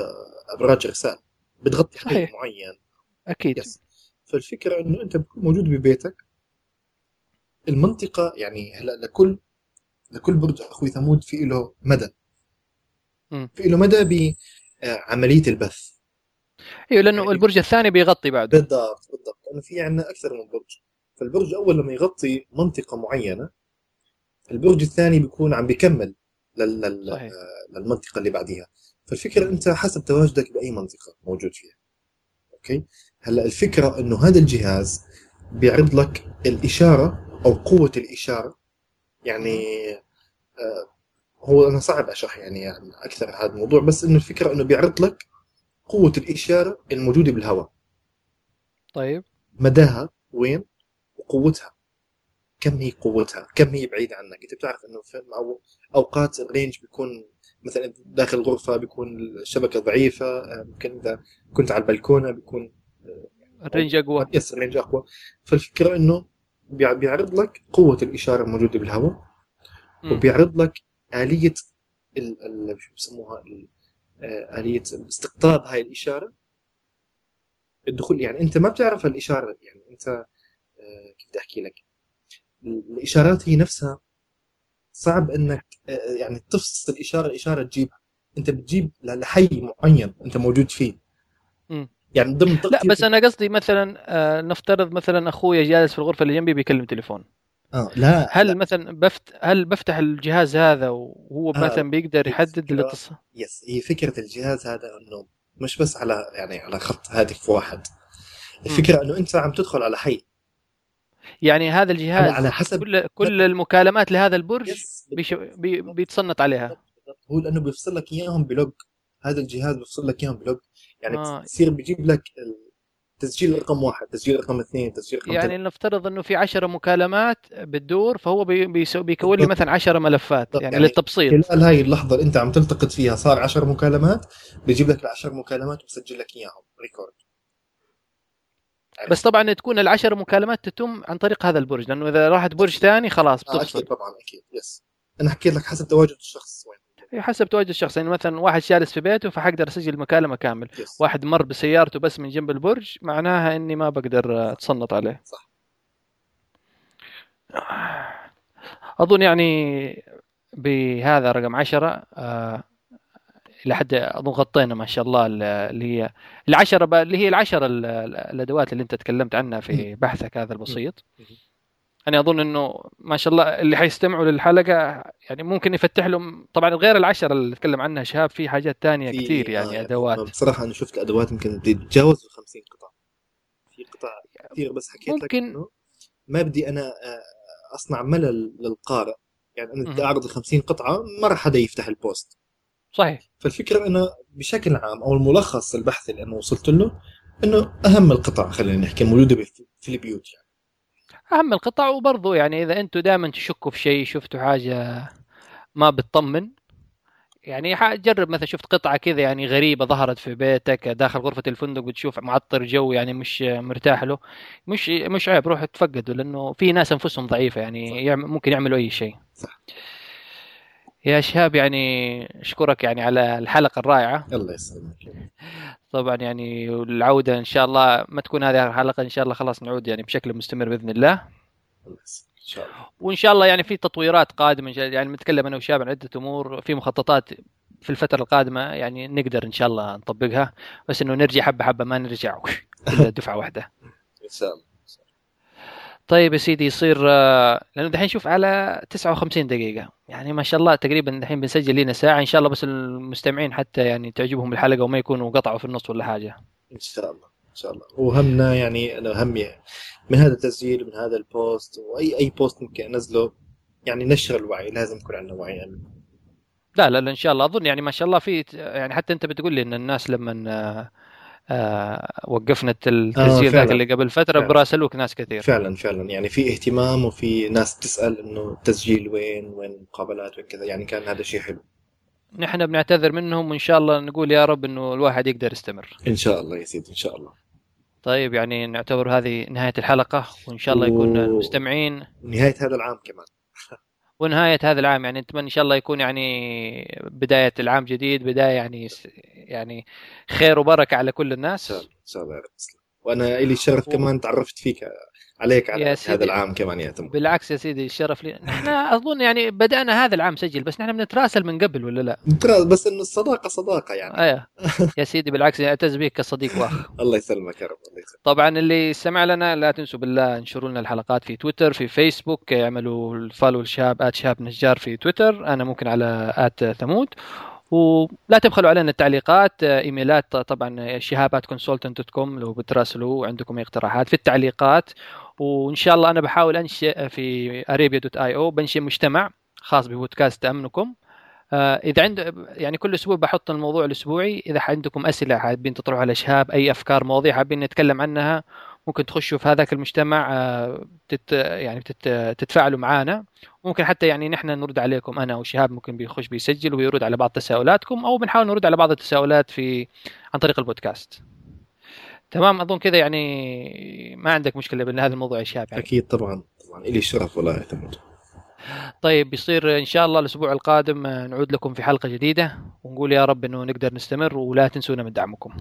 أبراج اغسال بتغطي صحيح. معين. أكيد. يس فالفكرة إنه أنت بتكون موجود ببيتك. المنطقة يعني هلأ لكل لكل برج أخوي ثمود في له مدى. في له مدى بعمليه البث. إيوه لأنه يعني- البرج الثاني بيغطي بعده. بالضبط بالضبط. لأنه في عندنا أكثر من برج. فالبرج أول لما يغطي منطقة معينة البرج الثاني بيكون عم بيكمل لل... لل... آه، للمنطقة اللي بعديها. فالفكرة أنت حسب تواجدك بأي منطقة موجود فيها. okay؟ هلأ الفكرة إنه هذا الجهاز بيعرض لك الإشارة أو قوة الإشارة. يعني آه هو أنا صعب أشرح يعني, يعني أكثر هذا الموضوع بس إنه الفكرة إنه بيعرض لك قوة الإشارة الموجودة بالهواء. طيب. مداها وين؟ وقوتها. كم هي قوتها؟ كم هي بعيدة عنك؟ أنت بتعرف إنه في أو أوقات الرينج بيكون مثلا داخل غرفة بيكون الشبكة ضعيفة آه، ممكن إذا كنت على البلكونة بيكون ال range أقوى. yes ال range أقوى. فالفكرة إنه بيع- بيعرض لك قوة الإشارة الموجودة بالهواء. وبيعرض لك آلية ال... ال... شو بسموها. آه، آلية استقطاب هاي الإشارة. الدخول يعني أنت ما بتعرف الإشارة يعني أنت آه، كيف بدي أحكي لك؟ الإشارات هي نفسها صعب أنك آه، يعني تفصل إشارة إشارة تجيبها. أنت بتجيب لحي معين أنت موجود فيه. يعني ضمن لا بس أنا قصدي مثلا نفترض مثلا أخوي جالس في الغرفة اللي جنبي بيكلم تليفون. آه لا هل لا. مثلا بفت هل بفتح الجهاز هذا وهو آه، مثلا بيقدر يحدد الاتصال؟ يس هي فكرة الجهاز هذا إنه مش بس على يعني على خط هاتف واحد. الفكرة إنه أنت عم تدخل على حي. يعني هذا الجهاز على حسب كل كل المكالمات لهذا البرج بيش... بي... بيتصنت عليها. هو لأنه بيفصل لك إياهم ب log هذا الجهاز بيفصل لك إياهم ب log يعني آه. بتصير بيجيب لك ال- تسجيل رقم واحد تسجيل رقم اثنين تسجيل رقم يعني. نفترض إنه في 10 مكالمات بتدور فهو. بيكون لي. مثلا 10 ملفات. يعني, يعني للتبسيط خلال هاي اللحظة اللي أنت عم تلتقط فيها صار 10 مكالمات بيجيب لك العشر مكالمات وبسجل لك إياهم record بس طبعا تكون العشر مكالمات تتم عن طريق هذا البرج لأنه إذا راحت برج ثاني خلاص آه بتفصل أكيد طبعا أكيد يس أنا حكيت لك حسب تواجد الشخص وين حسب تواجد الشخص. يعني مثلا واحد جالس في بيته فحقدر أسجل مكالمة كامل يس واحد مر بسيارته بس من جنب البرج معناها إني ما بقدر آه، اتصنت عليه. صح. أظن يعني بهذا رقم عشرة آه، إلى حد أظن غطينا ما شاء الله ال- اللي هي العشرة اللي هي العشرة ال- ال- الأدوات اللي أنت تكلمت عنها في بحثك هذا البسيط. يعني أظن إنه ما شاء الله اللي حيستمعوا للحلقة يعني ممكن يفتح لهم طبعا غير العشرة اللي تكلم عنها شهاب في حاجات تانية كثير يعني آه، أدوات. بصراحة أنا شفت الأدوات يمكن تتجاوز ال 50 قطعة. في قطع كثير بس حكيت لك ممكن- إنه ما بدي أنا آه، أصنع ملل للقارئ. يعني أنا بدي. أعرض ال 50 قطعة ما راح حدا يفتح البوست. صحيح. فالفكرة إنه بشكل عام أو الملخص البحث اللي أنا وصلت له إنه أهم القطع خلينا نحكي موجودة بف- في البيوت يعني. أهم القطع وبرضو يعني إذا أنتم دائما تشكوا في شيء شفتوا حاجة ما بتطمن يعني جرب مثلا شفت قطعة كذا يعني غريبة ظهرت في بيتك داخل غرفة الفندق بتشوف معطر جو يعني مش مرتاح له مش مش عيب روح تفقده لأنه في ناس أنفسهم ضعيفة يعني صح. ممكن يعملوا أي شيء صح. يا شهاب يعني أشكرك يعني على الحلقة الرائعة. الله يسلمك. طبعا يعني العودة إن شاء الله ما تكون هذه الحلقة إن شاء الله خلاص نعود يعني بشكل مستمر بإذن الله. الله يسلمك. إن شاء الله. وإن شاء الله يعني في تطويرات قادمة يعني بنتكلم أنا وشاب عن عدة أمور في مخططات في الفترة القادمة يعني نقدر إن شاء الله نطبقها. بس إنه نرجع حبة حبة ما نرجع دفعة واحدة. إن شاء الله. طيب يا سيدي يصير آه، لأنه دحين شوف على 59 دقيقة. يعني ما شاء الله تقريبا دحين بنسجل لنا ساعة. إن شاء الله بس المستمعين حتى يعني تعجبهم الحلقة وما يكونوا قطعوا في النص ولا حاجة. إن شاء الله إن شاء الله. وهمنا يعني أنا همي من هذا التسجيل من هذا ال post وأي أي post ممكن أنزله يعني نشر الوعي لازم يكون عندنا وعي امن لا لا لا إن شاء الله. أظن يعني ما شاء الله في يعني حتى أنت بتقول لي إن الناس لما آه، آه وقفنا التسجيل ذاك اللي قبل فترة براسلوك ناس كثير. فعلا فعلا. يعني في اهتمام وفي ناس تسأل إنه التسجيل وين وين المقابلات وكذا يعني كان هذا شيء حلو. نحن بنعتذر منهم وإن شاء الله نقول يا رب إنه الواحد يقدر يستمر. إن شاء الله يا سيدي إن شاء الله. طيب يعني نعتبر هذه نهاية الحلقة وإن شاء الله يكون و... المستمعين نهاية هذا العام كمان. ونهاية هذا العام يعني نتمنى إن شاء الله يكون يعني بداية العام جديد بداية يعني يعني خير وبركة على كل الناس. إن شاء الله وأنا إلي الشرف و... كمان تعرفت فيك عليك على هذا العام كمان يا تم بالعكس يا سيدي الشرف لي. نحن أظن يعني بدأنا هذا العام سجل بس نحن بنتراسل من قبل ولا لا؟ نتراسل بس انه الصداقة صداقة يعني. أيوه يا سيدي بالعكس أعتز بك كصديق وأخ. الله يسلمك يا رب الله يسلمك. طبعا اللي استمع لنا لا تنسوا بالله انشروا لنا الحلقات في تويتر في فيسبوك اعملوا الفولو الشاب ات شاب نجار في تويتر. أنا ممكن على ات ثمود. ولا تبخلوا علينا التعليقات إيميلات طبعا شهابات كونسلتنت دوت كوم لو بتراسلوا عندكم أي اقتراحات. في التعليقات وإن شاء الله أنا بحاول أنشئ في أريبيا دوت آي أو بنشئ مجتمع خاص ببودكاست تامنكم آه، إذا عند يعني كل أسبوع بحط الموضوع الأسبوعي. إذا عندكم أسئلة حابين تطرحوا على شهاب أي أفكار مواضيع حابين نتكلم عنها ممكن تخشوا في هذاك المجتمع آه، تت يعني تت تتفاعلوا معنا ممكن حتى يعني نحن نرد عليكم أنا وشهاب ممكن بيخش بيسجل ويرد على بعض تساؤلاتكم أو بنحاول نرد على بعض التساؤلات في عن طريق البودكاست. تمام أظن كذا يعني ما عندك مشكلة بأن هذا الموضوع يا شهاب يعني. أكيد طبعا طبعا. إلي الشرف والله يعتمد طيب بيصير إن شاء الله الأسبوع القادم نعود لكم في حلقة جديدة ونقول يا رب إنه نقدر نستمر ولا تنسونا من دعمكم.